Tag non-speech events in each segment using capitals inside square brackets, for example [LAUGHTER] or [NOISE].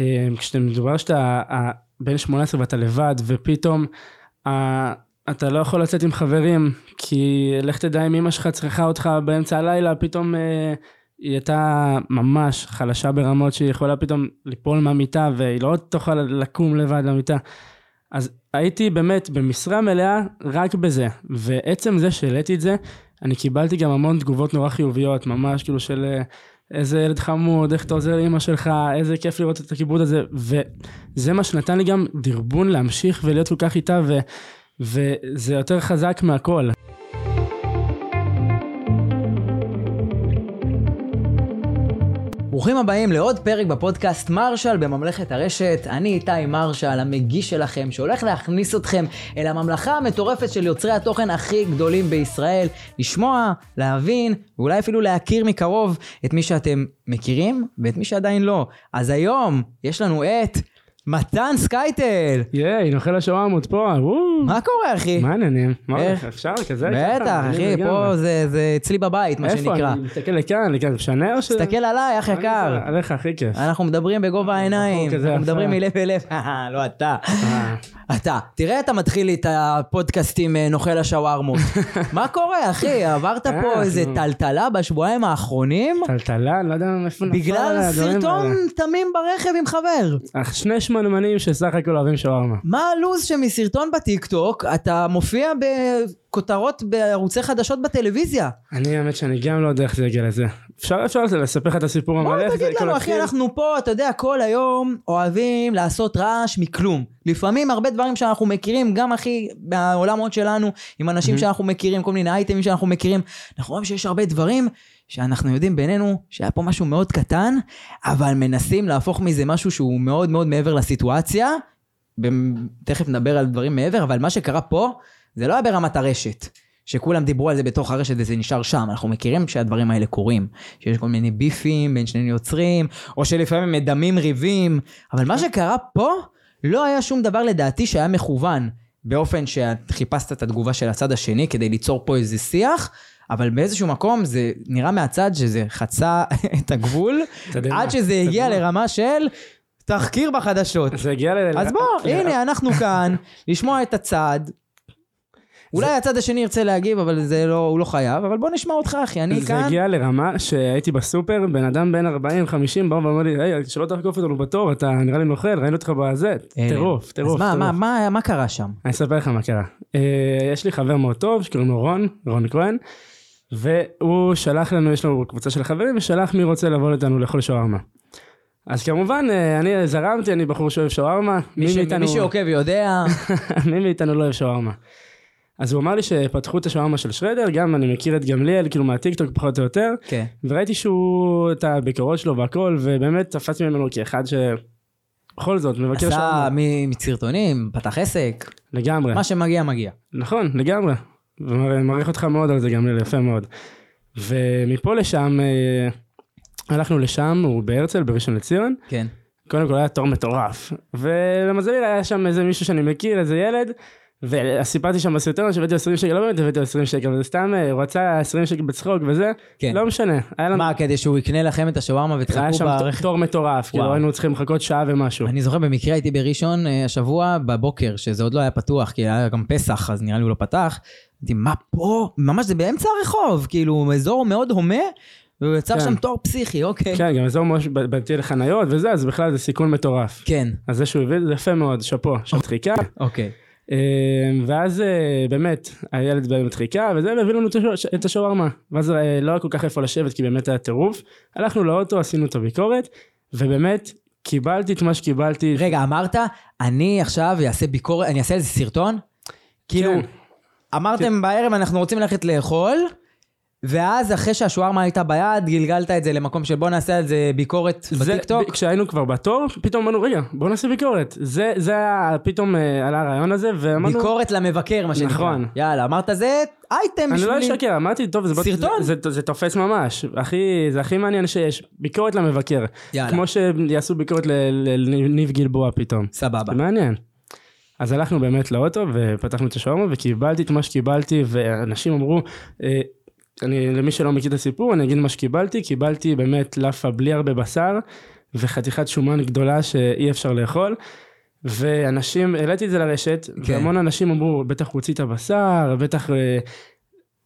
אה, כשאתה מדובר שאתה בן 18 ואתה לבד, ופתאום אתה לא יכול לצאת עם חברים, כי לך תדע אם אמא שלך צריכה אותך באמצע הלילה, פתאום אה, היא הייתה ממש חלשה ברמות שהיא יכולה פתאום ליפול מהמיטה, והיא לא תוכל לקום לבד למיטה. אז הייתי באמת במשרה מלאה רק בזה, ועצם זה שהעליתי את זה, אני קיבלתי גם המון תגובות נורא חיוביות, ממש כאילו של אה, איזה ילד חמוד, איך אתה עוזר לאמא שלך, איזה כיף לראות את הכיבוד הזה, וזה מה שנתן לי גם דרבון להמשיך ולהיות כל כך איתה, ו, וזה יותר חזק מהכל. ברוכים הבאים לעוד פרק בפודקאסט מרשל בממלכת הרשת. אני איתי מרשל, המגיש שלכם, שהולך להכניס אתכם אל הממלכה המטורפת של יוצרי התוכן הכי גדולים בישראל. לשמוע, להבין, ואולי אפילו להכיר מקרוב את מי שאתם מכירים ואת מי שעדיין לא. אז היום יש לנו את מתן סקייטל! ייי, נוכל השווארמות פה, וואו. מה קורה, אחי? מה העניינים? מה? הולך? אפשר כזה? בטח? אחי, פה. זה אצלי בבית, מה איפה? שנקרא. אני מסתכל לכאן, לכאן, משנה או ש... תסתכל עליי, אח יקר. עליך הכי כיף. אנחנו מדברים בגובה העיניים, כזה אנחנו. מדברים מלב אל לב, לא אתה. אה, אתה, תראה אתה מתחיל לי את הפודקאסט עם אה, נוכל השווארמות. [LAUGHS] מה קורה, אחי? עברת אה, פה איזה נו. טלטלה בשבועיים האחרונים? טלטלה, לא יודע מאיפה נפל בגלל סרטון. תמים ברכב עם חבר. אך שני שמנמנים שסך הכל אוהבים שווארמה. מה הלו"ז שמסרטון בטיקטוק אתה מופיע בכותרות בערוצי חדשות בטלוויזיה? אני האמת שאני גם לא יודע איך זה הגיע לזה. אפשר אפשר לספר לך את הסיפור המלא? בוא תגיד לנו, אחי? אנחנו פה, אתה יודע, כל היום אוהבים לעשות רעש מכלום. לפעמים הרבה דברים שאנחנו מכירים, גם אחי, בעולמות שלנו, עם אנשים שאנחנו מכירים, כל מיני אייטמים שאנחנו מכירים, אנחנו רואים שיש הרבה דברים שאנחנו יודעים בינינו שהיה פה משהו מאוד קטן, אבל מנסים להפוך מזה משהו שהוא מאוד מאוד מעבר לסיטואציה. תכף נדבר על דברים מעבר, אבל מה שקרה פה, זה לא היה ברמת הרשת. שכולם דיברו על זה בתוך הרשת וזה נשאר שם. אנחנו מכירים שהדברים האלה קורים. שיש כל מיני ביפים בין שני יוצרים, או שלפעמים מדמים ריבים, אבל מה שקרה פה, לא היה שום דבר לדעתי שהיה מכוון באופן שחיפשת את התגובה של הצד השני כדי ליצור פה איזה שיח. אבל באיזשהו מקום זה נראה מהצד שזה חצה [LAUGHS] את הגבול? עד שזה הגיע לרמה של תחקיר בחדשות. זה הגיע ל... אז בוא, הנה, אנחנו כאן, לשמוע את הצד. אולי הצד השני ירצה להגיב, אבל זה לא, הוא לא חייב, אבל בוא נשמע אותך, אחי, אני זה כאן. הגיע לרמה שהייתי בסופר, בן אדם בן 40-50 בא ואומר לי, היי, שלא תחקוף אותנו בתור, אתה נראה לי נוכל, ראינו אותך בזה. טירוף, טירוף. אז מה, מה. מה, מה קרה שם? אני אספר לך מה קרה. אה, יש לי חבר מאוד טוב שקוראים לו רון, רון כהן, והוא שלח לנו, יש לנו קבוצה של חברים, ושלח מי רוצה לבוא איתנו לאכול שווארמה. אז כמובן, אה, אני זרמתי, אני בחור שאוהב שווארמה. מי, ש... מאיתנו- מי שעוקב יודע, [LAUGHS] מי מאיתנו לא אוהב שווארמה. אז הוא אמר לי שפתחו את השווארמה של שרדר, גם אני מכיר את גמליאל, כאילו מהטיקטוק פחות או יותר, כן. וראיתי שהוא, את הביקורות שלו והכל, ובאמת תפסתי ממנו כאחד ש... בכל זאת, מבקר עשה שווארמה. מ- מסרטונים, פתח עסק, לגמרי. מה שמגיע מגיע. נכון, לגמרי. ומעריך אותך מאוד על זה גם, יפה מאוד. ומפה לשם, אה, הלכנו לשם, הוא בהרצל, בראשון לציון. כן. קודם כל היה תור מטורף. ולמזלי היה שם איזה מישהו שאני מכיר, איזה ילד. וסיפרתי שם בסרטון שהבאתי לו 20 שקל, לא באמת הבאתי לו 20 שקל, זה סתם, אה, הוא רצה 20 שקל בצחוק וזה, כן. לא משנה. היה לנו, מה, כדי שהוא יקנה לכם את השווארמה היה ותחכו שם ברכב? תור מטורף, כאילו וואו. היינו צריכים לחכות שעה ומשהו. אני זוכר במקרה הייתי בראשון אה, השבוע בבוקר, שזה עוד לא היה פתוח, כי היה גם פסח, אז נראה לי הוא לא פתח. אמרתי, מה פה? ממש זה באמצע הרחוב, כאילו, אזור מאוד הומה, והוא יצר כן. שם תור פסיכי, אוקיי. כן, גם אזור ממש בעייתי לחניות וזה, אז בכלל זה סיכון מטורף. כן, אז זה שהוא הביא זה יפה מאוד, שאפו, שם דחיקה. אוקיי. אה, ואז אה, באמת, הילד באמת חיכה, וזה, והביא לנו את השו- את השווארמה. ואז אה, לא היה כל כך איפה לשבת, כי באמת היה טירוף. הלכנו לאוטו, עשינו את הביקורת, ובאמת, קיבלתי את מה שקיבלתי. רגע, אמרת, אני עכשיו אעשה ביקורת, אני אעשה איזה סרטון? כאילו, כן. אמרתם בערב אנחנו רוצים ללכת לאכול, ואז אחרי שהשווארמה הייתה ביד, גלגלת את זה למקום של בוא נעשה על זה ביקורת זה, בטיקטוק. כשהיינו כבר בתור, פתאום אמרנו, רגע, בואו נעשה ביקורת. זה, זה היה, פתאום אה, עלה הרעיון הזה, ואמרנו, ביקורת למבקר, מה שנקרא. נכון. יאללה, אמרת זה אייטם אני לא בשבילי. אשקר, אמרתי, טוב, זה, סרטון. זה, זה, זה תופס ממש. הכי, זה הכי מעניין שיש. ביקורת למבקר. יאללה. כמו שיעשו ביקורת לניב גלבוע פתאום. סבבה. מעניין. אז הלכנו באמת לאוטו ופתחנו את השווארמה וקיבלתי את מה שקיבלתי ואנשים אמרו, אה, אני למי שלא מכיר את הסיפור אני אגיד מה שקיבלתי, קיבלתי באמת לאפה בלי הרבה בשר וחתיכת שומן גדולה שאי אפשר לאכול. ואנשים, העליתי את זה לרשת, כן. והמון אנשים אמרו, בטח הוציא את הבשר, בטח... אה,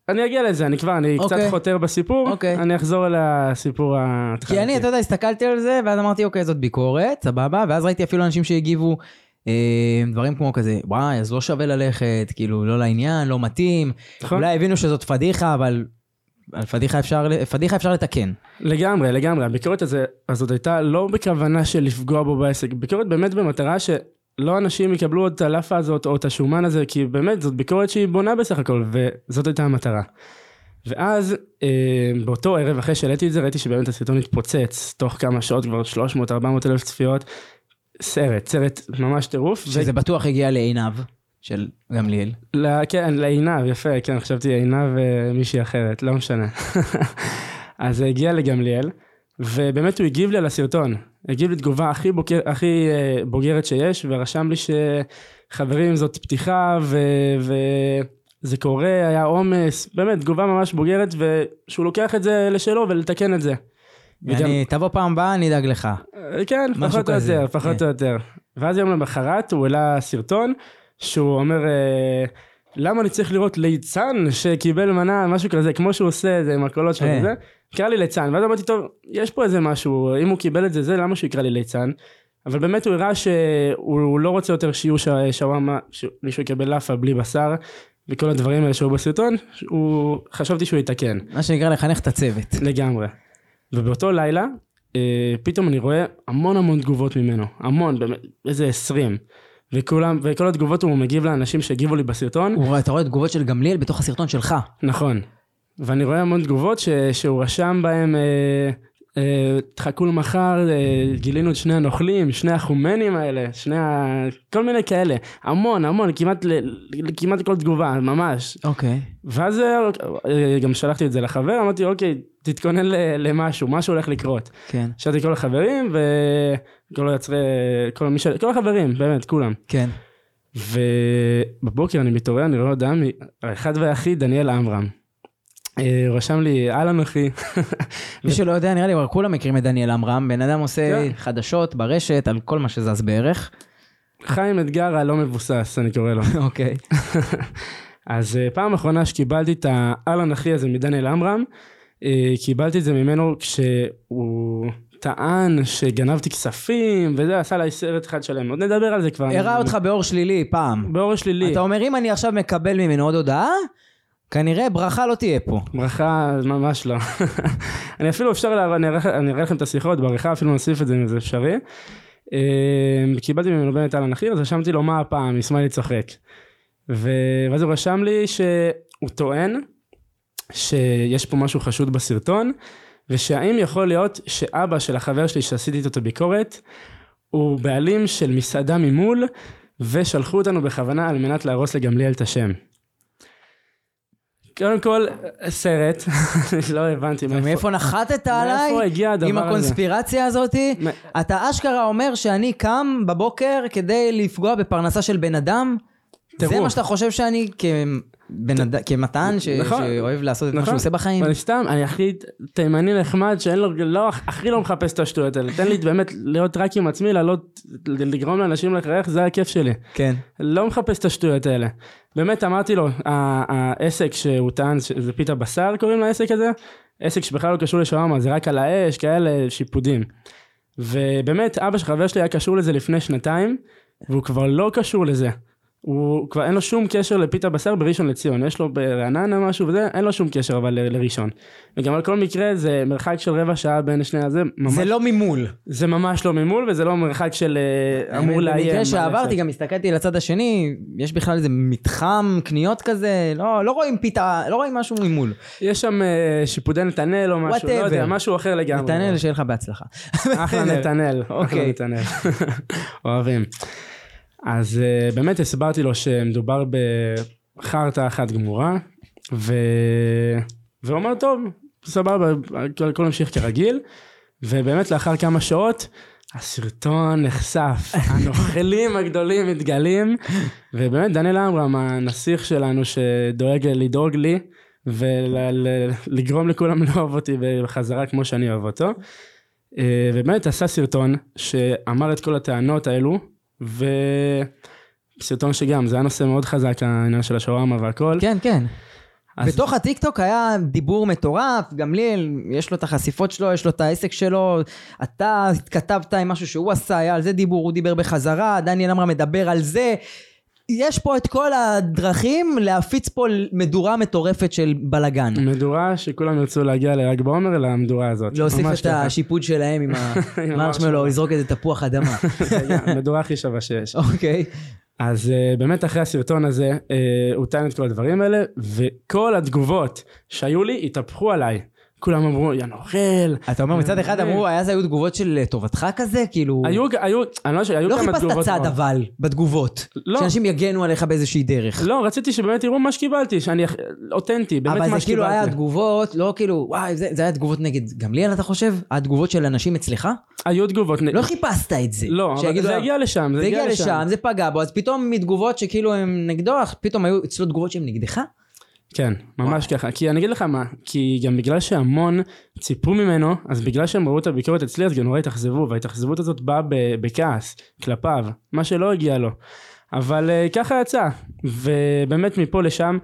אני אגיע לזה, אני כבר, אני אוקיי. קצת חותר בסיפור, אוקיי. אני אחזור אל הסיפור ההתחלתי. כי אני, אתה יודע, הסתכלתי על זה, ואז אמרתי, אוקיי, זאת ביקורת, סבבה, ואז ראיתי אפילו אנשים שהגיבו אה, דברים כמו כזה, וואי, אז לא שווה ללכת, כאילו, לא לעניין, לא מתאים. נכון. אולי הבינו שזאת פדיחה, אבל על פדיחה אפשר, פדיחה אפשר לתקן. לגמרי, לגמרי. הביקורת הזה, הזאת הייתה לא בכוונה של לפגוע בו בעסק, ביקורת באמת במטרה שלא אנשים יקבלו את הלאפה הזאת או את השומן הזה, כי באמת זאת ביקורת שהיא בונה בסך הכל, וזאת הייתה המטרה. ואז אה, באותו ערב, אחרי שהעליתי את זה, ראיתי שבאמת הסרטון התפוצץ, תוך כמה שעות כבר 300-400 אלף צפיות. סרט, סרט ממש טירוף. שזה בטוח הגיע לעיניו של גמליאל. ל... כן, לעינב, יפה, כן, חשבתי עינב ומישהי אחרת, לא משנה. [LAUGHS] אז זה הגיע לגמליאל, ובאמת הוא הגיב לי על הסרטון. הגיב לי תגובה הכי, בוקר, הכי אה, בוגרת שיש, ורשם לי שחברים זאת פתיחה, ו... וזה קורה, היה עומס, באמת, תגובה ממש בוגרת, ושהוא לוקח את זה לשלו ולתקן את זה. וגם- אני, תבוא פעם הבאה, אני אדאג לך. אה, כן, פחות או יותר, פחות. או יותר. ואז יום למחרת הוא העלה סרטון שהוא אומר, אה, למה אני צריך לראות ליצן שקיבל מנה, משהו כזה, כמו שהוא עושה את זה עם הקולות שלו אה. וזה, קרא לי ליצן. ואז אמרתי, טוב, יש פה איזה משהו, אם הוא קיבל את זה, זה למה שהוא יקרא לי ליצן? אבל באמת הוא הראה שהוא הוא לא רוצה יותר שיהיו שווארמה, שמישהו יקבל לאפה בלי בשר, וכל הדברים האלה שהיו בסרטון, הוא, חשבתי שהוא יתקן. מה שנקרא לחנך את הצוות. לגמרי. ובאותו לילה, אה, פתאום אני רואה המון המון תגובות ממנו, המון, באמת, איזה 20. וכולם, וכל התגובות הוא מגיב לאנשים שהגיבו לי בסרטון, הוא רואה- אתה רואה תגובות של גמליאל בתוך הסרטון שלך. נכון. ואני רואה המון תגובות ש, שהוא רשם בהם, אה, אה, תחכו למחר, אה, גילינו את שני הנוכלים, שני החומנים האלה, שני ה... כל מיני כאלה. המון, המון, כמעט, ל, ל- כמעט כל תגובה, ממש. אוקיי. ואז אה, גם שלחתי את זה לחבר, אמרתי, אוקיי, תתכונן למשהו, משהו הולך לקרות. כן. שאלתי כל החברים וכל היוצרי, כל מי ש... כל החברים, באמת, כולם. כן. ובבוקר אני מתעורר, אני רואה הודעה מהאחד והיחיד, דניאל עמרם. אה, רשם לי, אהלן אחי. מי שלא יודע, נראה לי, אבל כולם מכירים את דניאל עמרם. בן אדם עושה כן. חדשות ברשת על כל מה שזז בערך. חיים אתגר הלא מבוסס, אני קורא לו. [LAUGHS] אוקיי. אז אה, פעם אחרונה שקיבלתי את האהלן אחי הזה מדניאל עמרם, קיבלתי את זה ממנו כשהוא טען שגנבתי כספים, וזה עשה לי סרט אחד שלם. עוד נדבר על זה כבר. הראה אותך באור שלילי פעם. באור שלילי. אתה אומר, אם אני עכשיו מקבל ממנו עוד הודעה, כנראה ברכה לא תהיה פה. ברכה, ממש לא. [LAUGHS] אני אפילו אפשר, לה, אני אראה אני אראה לכם את השיחות, בעריכה אפילו נוסיף את זה אם זה אפשרי. אה, קיבלתי ממנו באמת אהלן אחי, אז רשמתי לו מה הפעם, ישמעאלי צוחק. ואז הוא רשם לי שהוא טוען שיש פה משהו חשוד בסרטון, ושהאם יכול להיות שאבא של החבר שלי שעשיתי איתו את הביקורת, הוא בעלים של מסעדה ממול, ושלחו אותנו בכוונה על מנת להרוס לגמליאל את השם. קודם כל, סרט, [LAUGHS] לא הבנתי מאיפה. מאיפה נחתת עליי? מאיפה הגיע הדבר עם הזה? הקונספירציה הזאתי? אתה אשכרה אומר שאני קם בבוקר כדי לפגוע בפרנסה של בן אדם? זה. מה שאתה חושב שאני כבן אדם, כמתן ש- נכון. שאוהב לעשות את מה נכון. שהוא עושה בחיים? אני סתם, אני הכי תימני נחמד שאין לו, לא, הכי לא מחפש את השטויות האלה. תן לי באמת להיות רק עם עצמי, לעלות, לגרום לאנשים לחייך, זה הכיף שלי. כן. לא מחפש את השטויות האלה. באמת אמרתי לו, העסק שהוא טען שזה פיתה בשר קוראים לעסק הזה, עסק שבכלל לא קשור לשווארמה, זה רק על האש, כאלה שיפודים. ובאמת, אבא של חבר שלי היה קשור לזה לפני שנתיים, והוא כבר לא קשור לזה. הוא כבר אין לו שום קשר לפיתה בשר בראשון לציון, יש לו ברעננה משהו וזה, אין לו שום קשר אבל ל- לראשון. וגם על כל מקרה זה מרחק של רבע שעה בין שני הזה, ממש, זה לא ממול. זה ממש לא ממול וזה לא מרחק של אה, אמור לאיים. במקרה שעברתי. גם הסתכלתי לצד השני, יש בכלל איזה מתחם קניות כזה, לא, לא רואים פיתה, לא רואים משהו ממול. יש שם אה, שיפודי נתנאל או משהו, לא. יודע, משהו אחר לגמרי. נתנאל, שיהיה לך בהצלחה. אחלה נתנאל, אחלה אוקיי. נתנאל. [LAUGHS] אוהבים. אז אה, באמת הסברתי לו שמדובר בחרטא אחת גמורה, ו... והוא אמר טוב, סבבה, הכל ממשיך כרגיל, ובאמת לאחר כמה שעות הסרטון נחשף, [LAUGHS] הנוכלים הגדולים מתגלים, ובאמת דניאל עמרם, הנסיך שלנו שדואג לדאוג לי, ולגרום לכולם [LAUGHS] לאהוב אותי בחזרה כמו שאני אוהב אותו. אה, ובאמת עשה סרטון שאמר את כל הטענות האלו, וסרטון שגם, זה היה נושא מאוד חזק, העניין של השווארמה והכל. כן, כן. אז- בתוך הטיקטוק היה דיבור מטורף, גמליאל, יש לו את החשיפות שלו, יש לו את העסק שלו, אתה התכתבת עם משהו שהוא עשה, היה על זה דיבור, הוא דיבר בחזרה, דניאל עמרה מדבר על זה. יש פה את כל הדרכים להפיץ פה מדורה מטורפת של בלאגן. מדורה שכולם ירצו להגיע לל"ג בעומר למדורה הזאת. להוסיף את ככה. השיפוט שלהם עם [LAUGHS] המרשמלו, לזרוק איזה תפוח אדמה. [LAUGHS] המדורה הכי שווה שיש. אוקיי. אז uh, באמת אחרי הסרטון הזה, uh, הוא טען את כל הדברים האלה, וכל התגובות שהיו לי התהפכו עליי. כולם אמרו, יא נוכל. אתה אומר מצד אחד אמרו, היה זה היו תגובות של טובתך כזה? כאילו... היו, היו, אני לא יודע, היו לא כמה חיפשת תגובות. צד מאוד. אבל, בתגובות. לא. שאנשים יגנו עליך באיזושהי דרך. לא, רציתי שבאמת יראו מה שקיבלתי, שאני אותנטי, באמת אבל מה זה כאילו היה שקיבלתי. תגובות, לא כאילו, וואי, זה, זה היה תגובות נגד גמליאל אתה חושב? התגובות של אנשים אצלך? היו תגובות. נ- לא חיפשת את זה. לא, אבל זה הגיע לשם, זה הגיע לשם, זה פגע בו, אז פתאום מתגובות שכאילו הם נגדו, פתאום היו אצלו תגובות שהן נגדך? כן, ממש ככה. כי אני אגיד לך מה, כי גם בגלל שהמון ציפו ממנו, אז בגלל שהם ראו את הביקורת אצלי, אז גם נורא התאכזבו, וההתאכזבות הזאת באה בכעס, כלפיו, מה שלא הגיע לו. אבל uh, ככה יצא, ובאמת מפה לשם,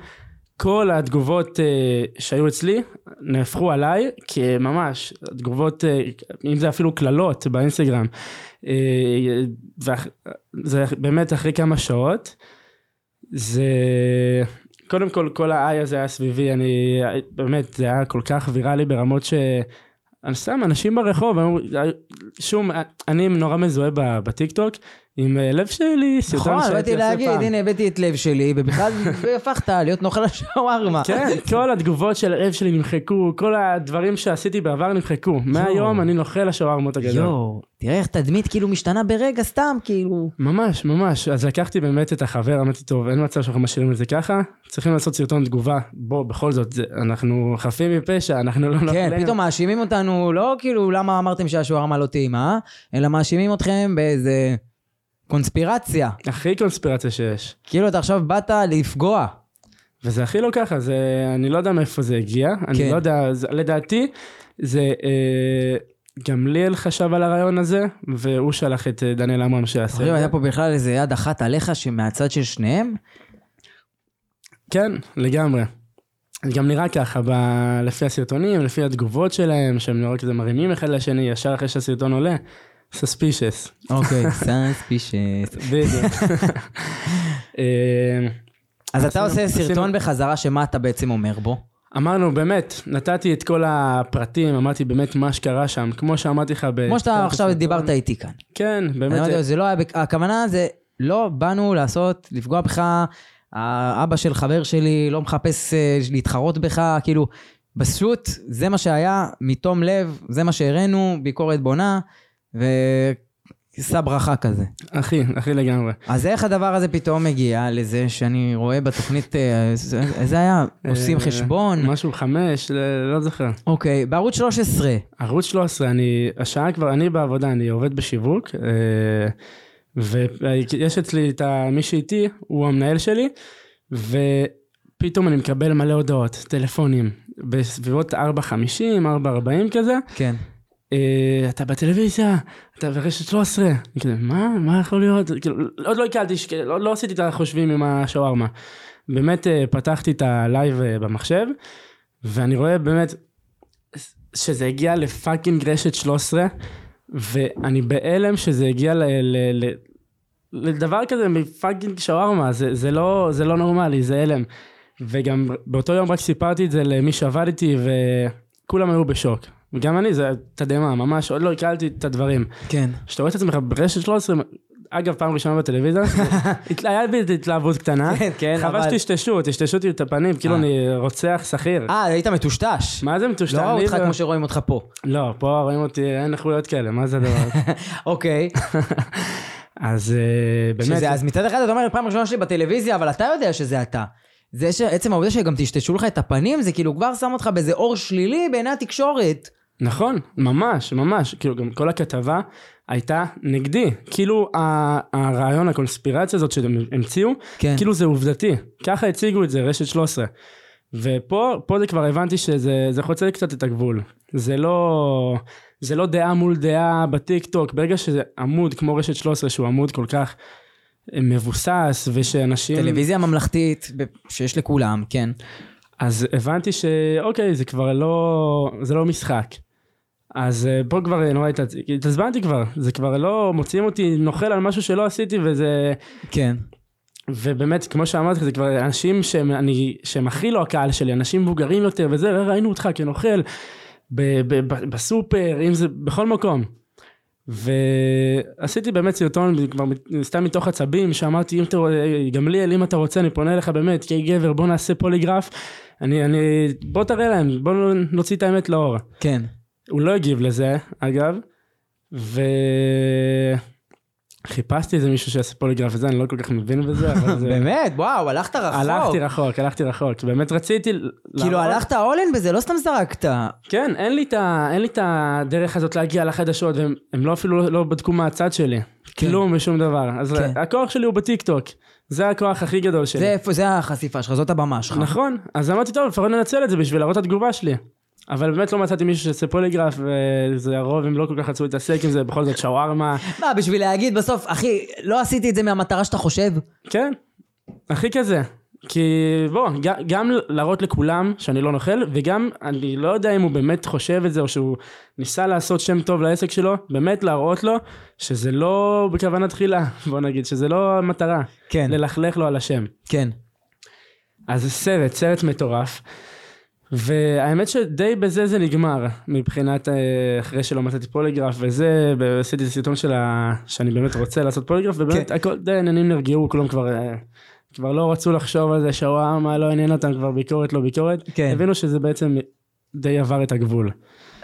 כל התגובות uh, שהיו אצלי נהפכו עליי כממש תגובות, uh, אם זה אפילו קללות באינסטגרם. Uh, וזה באמת אחרי כמה שעות, זה קודם כל כל האיי הזה היה סביבי אני באמת זה היה כל כך ויראלי ברמות ש... אני סתם אנשים ברחוב שום אני נורא מזוהה בטיקטוק עם אה, לב שלי סרטון נכון, באתי להגיד. הנה הבאתי את לב שלי, ובכלל [LAUGHS] הפכת להיות נוכל השווארמה. כן, כל התגובות של הלב שלי נמחקו, כל הדברים שעשיתי בעבר נמחקו. מהיום אני נוכל השווארמות הגדול. יואו, תראה איך תדמית כאילו משתנה ברגע, סתם כאילו. ממש, ממש. אז לקחתי באמת את החבר, אמרתי, טוב, אין מצב שאנחנו משאירים את זה ככה, צריכים לעשות סרטון תגובה. בוא, בכל זאת, אנחנו חפים מפשע, אנחנו לא כן, נוכלים. פתאום מאשימים אותנו, לא כאילו למה אמרתם שהשווארמה לא טעימה, אלא מאשימים אתכם באיזה קונספירציה. הכי קונספירציה שיש. כאילו אתה עכשיו באת לפגוע. וזה הכי לא ככה, זה, אני לא יודע מאיפה זה הגיע, אני כן. לא יודע, זה, לדעתי, זה, אה, גמליאל חשב על הרעיון הזה, והוא שלח את אה, דניאל עמרם שיעשה את היה. פה בכלל איזה יד אחת עליך שמהצד של שניהם? כן, לגמרי. זה גם נראה ככה, ב... לפי הסרטונים, לפי התגובות שלהם, שהם נורא כזה מרימים אחד לשני, ישר אחרי שהסרטון עולה, סספישס. אוקיי, [LAUGHS] סאנספישס. בדיוק. [LAUGHS] אה, אז אתה עושה סרטון בחזרה שמה אתה בעצם אומר בו? אמרנו, באמת, נתתי את כל הפרטים, אמרתי באמת מה שקרה שם, כמו שאמרתי לך ב... כמו שאתה עכשיו דיברת איתי כאן. כן, באמת, לו, זה- לא היה, הכוונה זה, לא באנו לעשות, לפגוע בך, האבא של חבר שלי לא מחפש אה, להתחרות בך, כאילו, פשוט זה מה שהיה, מתום לב, זה מה שהראינו, ביקורת בונה, ושא ברכה כזה. אחי, אחי לגמרי. אז איך הדבר הזה פתאום מגיע לזה שאני רואה בתוכנית, אה, זה זה היה, עושים אה, חשבון, משהו חמש, ל- לא זוכר. אוקיי, בערוץ 13, ערוץ 13, אני, השעה כבר, אני בעבודה, אני עובד בשיווק, אה, ויש אצלי את מי שאיתי, הוא המנהל שלי, ופתאום אני מקבל מלא הודעות, טלפונים, בסביבות 4.50, 4.40 כזה, כן. אה, אתה בטלוויזיה, אתה ברשת 13, אני כזה, מה, מה יכול להיות? כאילו, עוד לא עיכלתי, ש- לא, לא עשיתי את החושבים עם השווארמה. באמת אה, פתחתי את ה live אה, במחשב, ואני רואה באמת שזה הגיע ל fucking רשת 13, ואני בהלם שזה הגיע ל... ל, ל לדבר כזה מ fucking שווארמה, זה, זה, לא, זה לא נורמלי, זה הלם. וגם באותו יום רק סיפרתי את זה למי שעבד איתי, וכולם היו בשוק. וגם אני, זה תדהמה, ממש, עוד לא הקלתי את הדברים. כן. כשאתה רואה את עצמך ברשת 13, אגב, פעם ראשונה בטלוויזיה, [LAUGHS] היה בי התלהבות קטנה. כן, כן, חבל אבל- שטשטשו, טשטשו אותי את הפנים, כאילו אה. אני רוצח שכיר. אה, היית מטושטש. מה זה מטושטש? לא ראו אותך לא- כמו שרואים אותך פה. לא, פה רואים אותי, אין איכויות כאלה, מה זה הדבר הזה? [LAUGHS] אוקיי. [LAUGHS] אז אה, באמת, שזה, אז מצד אחד אתה אומר, פעם ראשונה שלי בטלוויזיה, אבל אתה יודע שזה אתה. זה שעצם העובדה שגם טשטשו לך את הפנים, זה כאילו כבר שם אותך באיזה אור שלילי בעיני התקשורת. נכון, ממש, ממש, כאילו גם כל הכתבה הייתה נגדי, כאילו הרעיון, הקונספירציה הזאת שהם המציאו, כן. כאילו זה עובדתי, ככה הציגו את זה, רשת 13. ופה פה זה כבר הבנתי שזה זה חוצה לי קצת את הגבול, זה לא, זה לא דעה מול דעה בטיק טוק, ברגע שזה עמוד כמו רשת 13 שהוא עמוד כל כך אה, מבוסס ושאנשים... טלוויזיה ממלכתית שיש לכולם, כן. אז הבנתי שאוקיי, זה כבר לא, זה לא משחק. אז אה, פה כבר אה, נורא התעצ- התעצבנתי כבר, זה כבר לא, מוציאים אותי נוכל על משהו שלא עשיתי וזה... כן. ובאמת, כמו שאמרתי, זה כבר אנשים שהם, אני, שהם הכי לא הקהל שלי, אנשים מבוגרים יותר וזה, ראינו אותך כנוכל ב, ב, ב, בסופר, אם זה בכל מקום. ועשיתי באמת סרטון כבר סתם מתוך עצבים, שאמרתי, אם אתה, גמליאל, אם אתה רוצה, אני פונה אליך באמת, כי גבר, בוא נעשה פוליגרף, אני, אני, בוא תראה להם, בוא נוציא את האמת לאור. כן. הוא לא הגיב לזה, אגב, וחיפשתי איזה מישהו שיעשה פוליגרף וזה, אני לא כל כך מבין בזה, אבל [LAUGHS] זה... באמת? וואו, הלכת רחוק. הלכתי רחוק, הלכתי רחוק, באמת רציתי... כאילו להראות- הלכת אולן בזה, לא סתם זרקת. כן, אין לי, את ה, אין לי את הדרך הזאת להגיע לחדשות, והם הם לא אפילו לא בדקו מהצד שלי. כן. כלום ושום דבר. אז כן. הכוח שלי הוא בטיקטוק. זה הכוח הכי גדול שלי. זה זה החשיפה שלך, זאת הבמה שלך. נכון, אז אמרתי, טוב, לפחות ננצל את זה בשביל להראות את התגובה שלי. אבל באמת לא מצאתי מישהו שיעשה פוליגרף, וזה הרוב, הם לא כל כך רצו להתעסק עם זה, בכל זאת שווארמה. מה, בשביל להגיד בסוף, אחי, לא עשיתי את זה מהמטרה שאתה חושב? כן, הכי כזה. כי בוא, גם להראות לכולם שאני לא נוכל, וגם אני לא יודע אם הוא באמת חושב את זה, או שהוא ניסה לעשות שם טוב לעסק שלו, באמת להראות לו שזה לא בכוונה תחילה, [LAUGHS] בוא נגיד, שזה לא המטרה, כן, ללכלך לו על השם. כן. אז זה סרט, סרט מטורף. והאמת שדי בזה זה נגמר, מבחינת אה, אחרי שלא מצאתי פוליגרף וזה, ועשיתי סרטון של ה... שאני באמת רוצה לעשות פוליגרף, ובאמת כן. הכל די העניינים נרגעו, כולם כבר, אה, כבר לא רצו לחשוב על זה, שווארמה לא עניין אותם, כבר ביקורת לא ביקורת, כן. הבינו שזה בעצם די עבר את הגבול.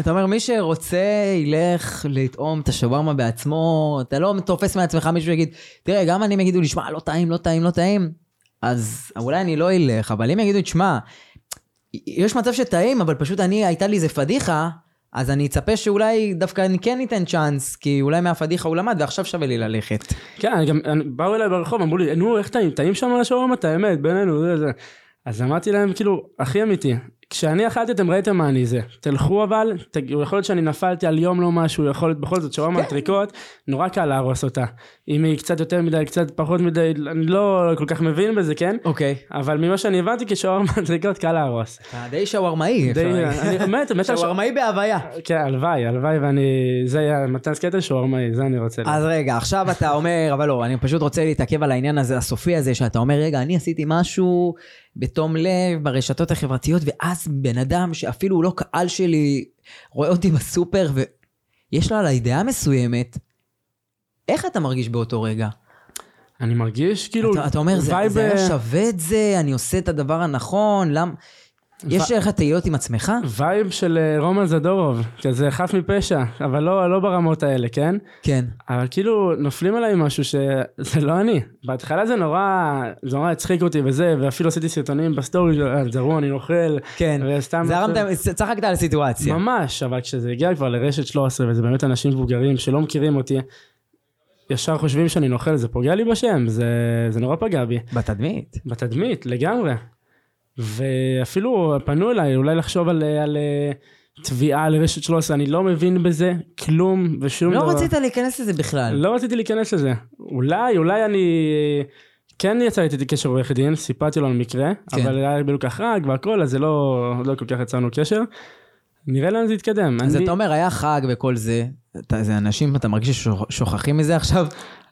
אתה אומר, מי שרוצה ילך לטעום את השווארמה בעצמו, אתה לא תופס מעצמך מישהו שיגיד, תראה, גם אם יגידו לי, שמע, לא טעים, לא טעים, לא טעים, אז אולי אני לא אלך, אבל אם יגידו, תשמע, יש מצב שטעים, אבל פשוט אני, הייתה לי איזה פדיחה, אז אני אצפה שאולי דווקא אני כן אתן צ'אנס, כי אולי מהפדיחה הוא למד, ועכשיו שווה לי ללכת. כן, גם, באו אליי ברחוב, אמרו לי, נו, איך טעים? טעים שם על השווארמה, את האמת, בינינו, זה זה. אז אמרתי להם, כאילו, הכי אמיתי, כשאני אכלתי אתם ראיתם מה אני זה. תלכו אבל, ת, יכול להיות שאני נפלתי על יום לא משהו, יכול להיות בכל זאת שווארמה כן. טריקות, נורא קל להרוס אותה. אם היא קצת יותר מדי, קצת פחות מדי, אני לא כל כך מבין בזה, כן? אוקיי. אבל ממה שאני הבנתי, כשווארמה [LAUGHS] טריקות קל להרוס. אתה די שווארמאי, די, אני. [LAUGHS] באמת, באמת, שווארמאי בהוויה. כן, הלוואי, הלוואי, ואני, זה היה מתן סקטר שווארמאי, זה אני רוצה. אז רגע, עכשיו אתה אומר, אבל לא, אני פשוט רוצה להתעכב על העניין הזה, הסופי הזה, שאתה אומר, רגע, אני עשיתי משהו בתום לב ברשתות החברתיות, ואז בן אדם שאפילו הוא לא קהל שלי, רואה אותי בסופר, ויש לו עליי דעה מסוימת, איך אתה מרגיש באותו רגע? אני מרגיש כאילו, אתה, אתה אומר, זה, זה היה אה, שווה את זה, אני עושה את הדבר הנכון, למה... יש לך תהיות עם עצמך? vibe של אה, רומן זדורוב, כזה חף מפשע, אבל לא, לא ברמות האלה, כן? כן. אבל כאילו נופלים עליי משהו שזה לא אני. בהתחלה זה נורא, זה נורא הצחיק אותי וזה, ואפילו עשיתי סרטונים ב story, זרוע אני נוכל, כן. וסתם... זרמת, צחקת על הסיטואציה. ממש, אבל כשזה הגיע כבר לרשת 13, וזה באמת אנשים מבוגרים שלא מכירים אותי, ישר חושבים שאני נוכל, זה פוגע לי בשם, זה, זה נורא פגע בי. בתדמית. בתדמית, לגמרי. ואפילו פנו אליי, אולי לחשוב על, על אה, תביעה לרשת 13, אני לא מבין בזה כלום ושום לא דבר. רצית להיכנס לזה בכלל. לא רציתי להיכנס לזה. אולי, אולי אני... כן יצא איתי קשר עורך דין, סיפרתי לו על מקרה, כן. אבל היה בדיוק חג והכל, אז זה לא, לא כל כך יצרנו קשר. נראה לאן זה יתקדם. אז אני, אתה אומר, היה חג וכל זה, אתה, זה אנשים, אתה מרגיש ששוכחים מזה עכשיו?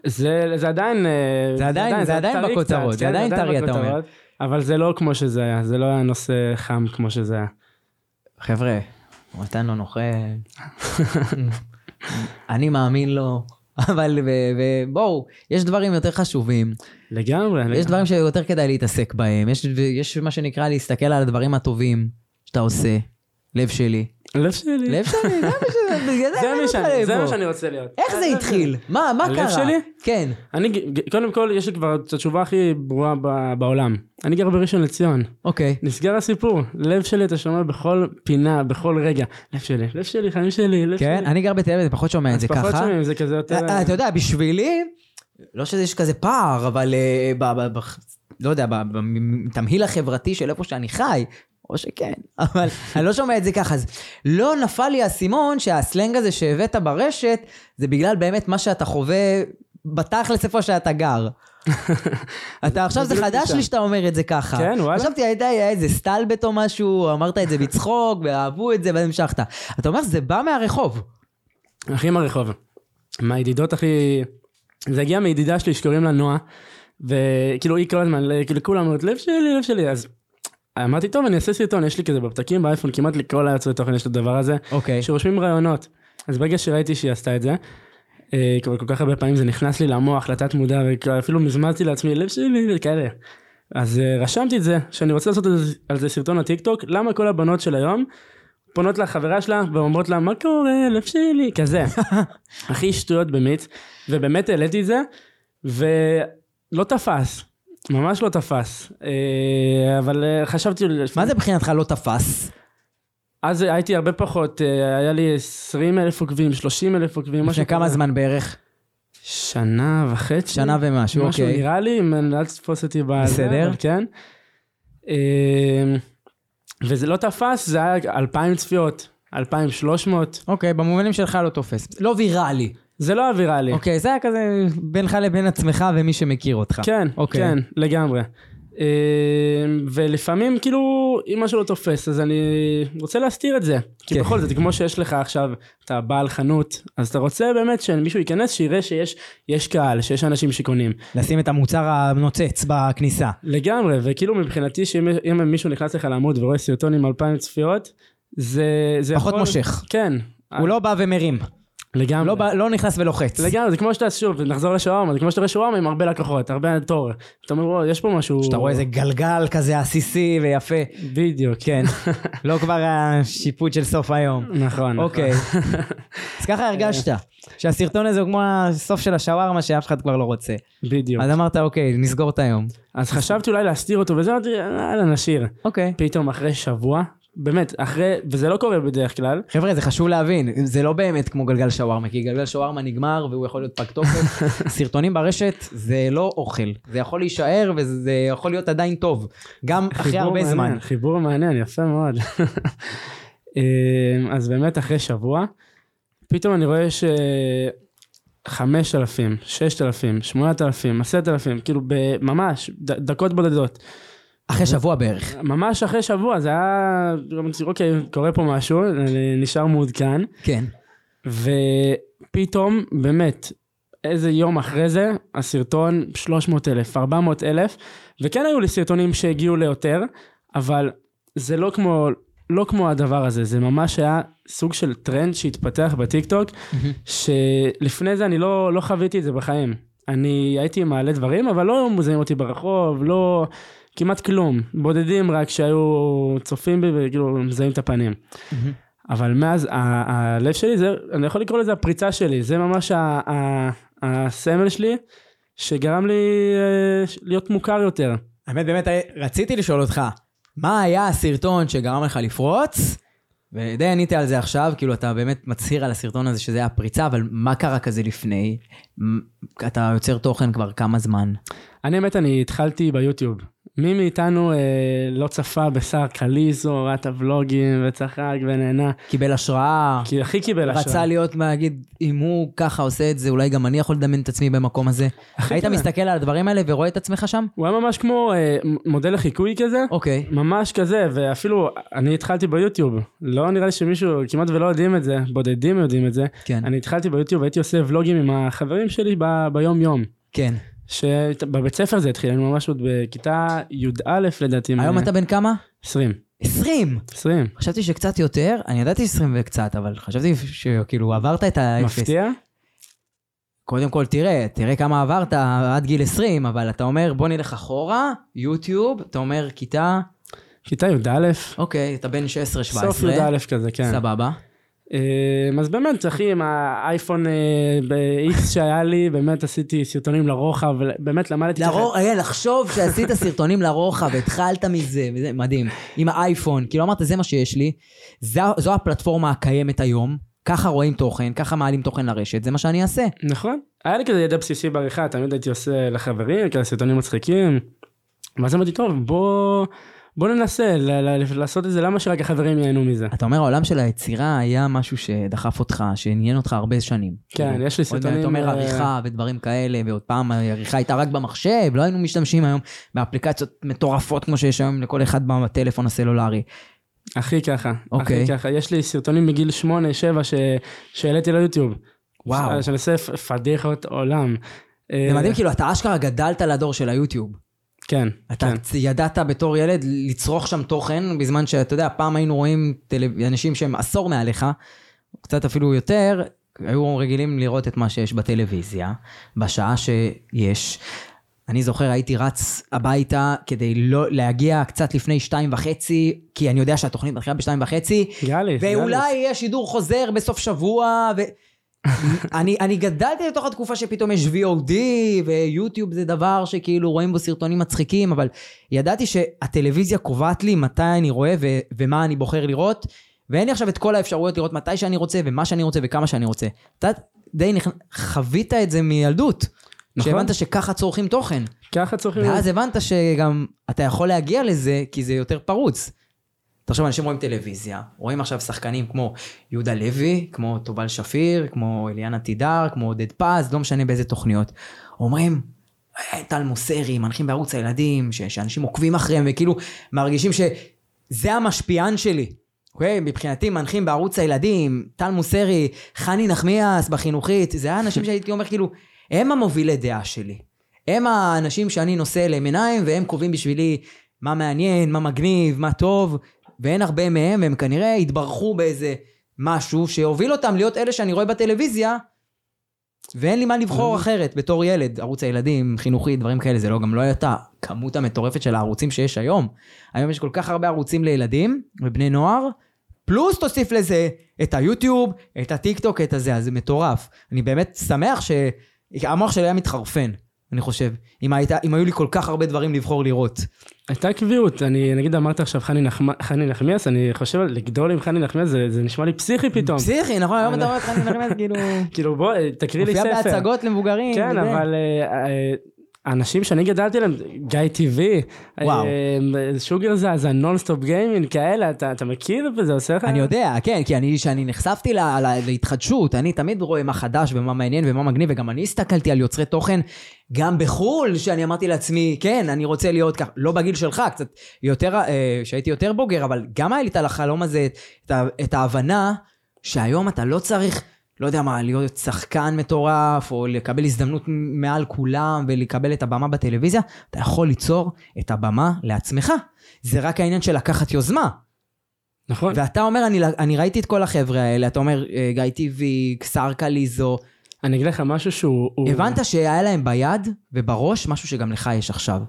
זה, זה עדיין... אה, זה עדיין- זה עדיין בכותרות, זה כן, עדיין טרי, אתה אומר. אבל זה לא כמו שזה היה, זה לא היה נושא חם כמו שזה היה. חבר'ה, מתן לא נוכל. אני מאמין לו. אבל בואו, יש דברים יותר חשובים, לגמרי. יש לגמרי. דברים שיותר כדאי להתעסק בהם, יש, יש מה שנקרא להסתכל על הדברים הטובים שאתה עושה, לב שלי. לב שלי. לב שלי, זה מה [LAUGHS] שאני- רוצה להיות. איך זה התחיל? מה, מה הלב קרה? שלי? כן. אני, קודם כל, יש לי כבר את התשובה הכי ברורה בעולם. אני גר בראשון לציון. אוקיי. נסגר הסיפור. לב שלי אתה שומע בכל פינה, בכל רגע. לב שלי, לב שלי, חיים שלי, לב כן, שלי. אני גר בתל אביב, פחות שומע את אז זה פחות ככה. שומעים, זה כזה יותר... אה, אתה יודע, בשבילי, לא שיש כזה פער, אבל אה, לא יודע, בתמהיל החברתי של איפה שאני חי, או שכן, [LAUGHS] אבל אני לא שומע את זה ככה. אז לא נפל לי האסימון שהסלנג הזה שהבאת ברשת, זה בגלל באמת מה שאתה חווה בתכלס איפה שאתה גר. [LAUGHS] אתה עכשיו זה חדש. לי שאתה אומר את זה ככה. כן, וואלה. חשבתי הייתה היה איזה סטלבט או משהו, אמרת את זה בצחוק, ואהבו את זה והמשכת. אתה אומר זה בא מהרחוב. הכי מהרחוב. מהידידות הכי... זה הגיע מידידה שלי שקוראים לה נועה, וכאילו היא כל הזמן, כאילו לכולם אומרת לב שלי, לב שלי, אז אמרתי טוב אני אעשה סרטון, יש לי כזה בפתקים באייפון, כמעט לכל היוצרי תוכן יש את הדבר הזה, אוקיי. שרושמים רעיונות. אז ברגע שראיתי שהיא עשתה את זה, אה, כבר כל כך הרבה פעמים זה נכנס לי למוח, לתת מודע, ואפילו מזמזתי לעצמי לב שלי, וכאלה. אז אה, רשמתי את זה, שאני רוצה לעשות על זה- על זה סרטון לטיקטוק, למה כל הבנות של היום פונות לחברה שלה ואומרות לה מה קורה לב שלי כזה [LAUGHS] הכי שטויות במיץ ובאמת העליתי את זה ולא תפס ממש לא תפס אה, אבל אה, חשבתי מה זה מבחינתך לא תפס? אז הייתי הרבה פחות אה, היה לי 20 אלף עוקבים 30 אלף עוקבים לפני כמה. זמן בערך? שנה וחצי שנה ומשהו, משהו אוקיי. נראה לי אם- אל תתפוס אותי בזה בסדר. כן. וזה לא תפס זה היה 2,000 צפיות 2,300 אוקיי, במובנים שלך לא תופס. לא ויראלי. זה לא אווירלי. אוקיי, זה היה כזה בינך לבין עצמך ומי שמכיר אותך. כן, אוקיי. כן, לגמרי. אה, ולפעמים כאילו אם משהו לא תופס אז אני רוצה להסתיר את זה. כי כן. בכל זאת כמו שיש לך עכשיו אתה בעל חנות אז אתה רוצה באמת שמישהו ייכנס שיראה שיש יש קהל שיש אנשים שקונים. לשים את המוצר הנוצץ בכניסה. לגמרי וכאילו מבחינתי שאם אם מישהו נכנס לך לעמוד ורואה סרטון עם 2,000 צפיות זה זה פחות יכול... מושך. כן. הוא לא בא ומרים. לגמרי. לא לא נכנס ולוחץ. לגמרי זה כמו שאתה שוב נחזור לשווארמה זה כמו שאתה רואה שווארמה עם הרבה לקוחות הרבה תור. אתה אומר וואו יש פה משהו. שאתה רואה איזה גלגל כזה עסיסי ויפה. בדיוק. כן. [LAUGHS] לא כבר השיפוט של סוף היום. נכון. נכון. אוקיי. [LAUGHS] אז ככה הרגשת. שהסרטון הזה הוא כמו הסוף של השווארמה שאף אחד כבר לא רוצה. בדיוק. אז אמרת אוקיי, נסגור את היום. אז חשבתי אולי להסתיר אותו וזה אמרתי יאללה נשאיר. אוקיי. פתאום אחרי שבוע באמת אחרי וזה לא קורה בדרך כלל. חבר'ה, זה חשוב להבין, זה לא באמת כמו גלגל שווארמה, כי גלגל שווארמה נגמר והוא יכול להיות פג תוקף. [LAUGHS] סרטונים ברשת זה לא אוכל, זה יכול להישאר וזה יכול להיות עדיין טוב, גם אחרי הרבה זמן. מעניין, חיבור מעניין יפה מאוד. [LAUGHS] אה, אז באמת אחרי שבוע פתאום אני רואה ש... חמש אלפים, ששת אלפים, שמונת אלפים, עשרת אלפים, כאילו ממש דקות בודדות. אחרי שבוע בערך. ממש אחרי שבוע זה היה, אוקיי, קורה פה משהו, נשאר מעודכן, כן. ופתאום, באמת, איזה יום אחרי זה, הסרטון 300 אלף, 400 אלף, וכן היו לי סרטונים שהגיעו ליותר, אבל זה לא כמו, לא כמו הדבר הזה, זה ממש היה סוג של טרנד שהתפתח בטיקטוק, שלפני זה אני לא, לא חוויתי את זה בחיים. אני הייתי מעלה דברים, אבל לא מזהים אותי ברחוב, לא... כמעט כלום, בודדים רק שהיו צופים בי וכאילו מזהים את הפנים. אבל מאז ה live שלי זה, אני יכול לקרוא לזה הפריצה שלי, זה ממש הסמל שלי שגרם לי אה, להיות מוכר יותר. האמת באמת רציתי לשאול אותך, מה היה הסרטון שגרם לך לפרוץ? ודי ענית על זה עכשיו, כאילו אתה באמת מצהיר על הסרטון הזה שזה היה פריצה, אבל מה קרה כזה לפני? אתה יוצר תוכן כבר כמה זמן? אני האמת, אני התחלתי ביוטיוב. מי מאיתנו אה, לא צפה בשר קליזו, ראה את הוולוגים וצחק ונהנה, קיבל השראה? כי הכי קיבל השראה. רצה להיות, להגיד, אם הוא ככה עושה את זה, אולי גם אני יכול לדמיין את עצמי במקום הזה. היית כזה. מסתכל על הדברים האלה ורואה את עצמך שם? הוא היה ממש כמו אה, מודל לחיקוי כזה. אוקיי. ממש כזה, ואפילו אני התחלתי ביוטיוב, לא נראה לי שמישהו, כמעט ולא יודעים את זה, בודדים יודעים את זה. כן. אני התחלתי ביוטיוב, הייתי עושה ולוגים עם החברים שלי ב- ביום יום. כן. שבבית ספר זה התחיל, היינו ממש עוד בכיתה י"א לדעתי. היום אתה בן כמה? 20. 20! 20. חשבתי שקצת יותר, אני ידעתי 20 וקצת, אבל חשבתי שכאילו עברת את האפס. מפתיע? קודם כל תראה, תראה כמה עברת עד גיל 20, אבל אתה אומר בוא נלך אחורה, יוטיוב, אתה אומר כיתה, כיתה י"א, אוקיי, אתה בן 16-17. סוף י"א כזה, כן. סבבה. אה, אז באמת, אחי, עם האייפון אה, ב-X שהיה לי, באמת עשיתי סרטונים לרוחב, באמת למדתי... לרוחב, היה לחשוב שעשית סרטונים לרוחב, התחלת מזה, וזה מדהים. עם האייפון, כאילו אמרת זה מה שיש לי, זו הפלטפורמה הקיימת היום, ככה רואים תוכן, ככה מעלים תוכן לרשת, זה מה שאני אעשה. נכון. היה לי כזה ידע בסיסי בעריכה, תמיד הייתי עושה לחברים, כאלה סרטונים מצחיקים. ואז אמרתי, טוב, בוא, בוא ננסה ל- ל- לעשות את זה, למה שרק החברים ייהנו מזה? אתה אומר, העולם של היצירה היה משהו שדחף אותך, שעניין אותך הרבה שנים. כן, כאילו, יש לי סרטונים... אתה אומר אה, עריכה ודברים כאלה, ועוד פעם העריכה הייתה רק במחשב, לא היינו משתמשים היום באפליקציות מטורפות כמו שיש היום לכל אחד בטלפון הסלולרי. הכי ככה, אוקיי. הכי ככה. יש לי סרטונים מגיל 8-7 ש... שהעליתי ליוטיוב. וואו. שאני עושה פדיחות עולם. זה מדהים, כאילו, אתה אשכרה גדלת לדור של היוטיוב. כן, אתה כן. ידעת בתור ילד לצרוך שם תוכן, בזמן שאתה יודע, פעם היינו רואים טלו... אנשים שהם עשור מעליך, קצת אפילו יותר, היו רגילים לראות את מה שיש בטלוויזיה, בשעה שיש. אני זוכר הייתי רץ הביתה כדי לא להגיע קצת לפני שתיים וחצי, כי אני יודע שהתוכנית מתחילה בשתיים וחצי, גאליס, ואולי יהיה שידור חוזר בסוף שבוע, ו... אני, אני גדלתי לתוך התקופה שפתאום יש VOD, ויוטיוב זה דבר שכאילו רואים בו סרטונים מצחיקים, אבל ידעתי שהטלוויזיה קובעת לי מתי אני רואה ו- ומה אני בוחר לראות, ואין לי עכשיו את כל האפשרויות לראות מתי שאני רוצה, ומה שאני רוצה, וכמה שאני רוצה. אתה די נכ... חווית את זה מילדות. נכון. שהבנת שככה צורכים תוכן. ככה צריכים... ואז הבנת שגם אתה יכול להגיע לזה, כי זה יותר פרוץ. תחשוב, אנשים רואים טלוויזיה, רואים עכשיו שחקנים כמו יהודה לוי, כמו תובל שפיר, כמו אליאנה תידר, כמו עודד פז, לא משנה באיזה תוכניות. אומרים, "אה, טל מוסרי, מנחים בערוץ הילדים, ש- שאנשים עוקבים אחריהם, וכאילו מרגישים שזה המשפיען שלי. אוקיי? מבחינתי מנחים בערוץ הילדים, טל מוסרי, חני נחמיאס בחינוכית, זה היה אנשים שהייתי אומר כאילו, הם המובילי דעה שלי. הם האנשים שאני נושא אליהם עיניים, והם קובעים בשבילי מה מעניין, מה מגניב, מה טוב, ואין הרבה מהם, והם כנראה התברכו באיזה משהו שהוביל אותם להיות אלה שאני רואה בטלוויזיה, ואין לי מה לבחור אחרת בתור ילד, ערוץ הילדים, חינוכי, דברים כאלה, זה לא, גם לא הייתה הכמות המטורפת של הערוצים שיש היום. היום יש כל כך הרבה ערוצים לילדים ובני נוער, פלוס תוסיף לזה את היוטיוב, את הטיק טוק, את הזה, אז זה מטורף. אני באמת שמח שהמוח שלי היה מתחרפן, אני חושב, אם, הייתה, אם היו לי כל כך הרבה דברים לבחור לראות. הייתה קביעות, אני נגיד אמרת עכשיו חני נחמ- חני נחמיאס, אני חושב על לגדול עם חני נחמיאס, זה זה נשמע לי פסיכי פתאום. פסיכי, נכון? היום אתה את חני נחמיאס, [LAUGHS] כאילו... כאילו בוא, תקריא לי מופיע ספר. בהצגות למבוגרים. כן. אבל אה, אה, האנשים שאני גדלתי עליהם, גיא טיווי. אה, שוגר זאזא, נונסטופ גיימינג כאלה, אתה אתה מכיר וזה עושה לך? אני יודע, כן, כי אני, כשאני נחשפתי ל- ל- להתחדשות, אני תמיד רואה מה חדש ומה מעניין ומה מגניב, וגם אני הסתכלתי על יוצרי תוכן, גם בחו"ל, שאני אמרתי לעצמי, כן, אני רוצה להיות כך, לא בגיל שלך, קצת יותר, אה, שהייתי יותר בוגר, אבל גם היה לי את החלום הזה, את, את ההבנה, שהיום אתה לא צריך, לא יודע מה, להיות שחקן מטורף, או לקבל הזדמנות מעל כולם, ולקבל את הבמה בטלוויזיה, אתה יכול ליצור את הבמה לעצמך. זה רק העניין של לקחת יוזמה. נכון. ואתה אומר, אני, אני ראיתי את כל החבר'ה האלה, אתה אומר, אה, גיא טיבי, שר קליזו, אני אגיד לך משהו שהוא... הוא- הבנת שהיה להם ביד ובראש משהו שגם לך יש עכשיו.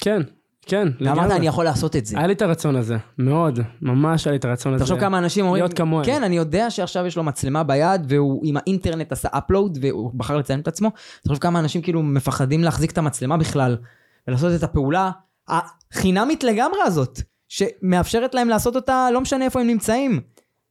כן, כן, ואמרת, אני יכול לעשות את זה. היה לי את הרצון הזה, מאוד, ממש היה לי את הרצון הזה. תחשוב כמה אנשים אומרים, להיות כמוהם. כן, אני יודע שעכשיו יש לו מצלמה ביד, והוא עם האינטרנט עשה אפלואוד, והוא בחר לציין את עצמו. תחשוב כמה אנשים כאילו מפחדים להחזיק את המצלמה בכלל, ולעשות את הפעולה החינמית לגמרי הזאת, שמאפשרת להם לעשות אותה, לא משנה איפה הם נמצאים.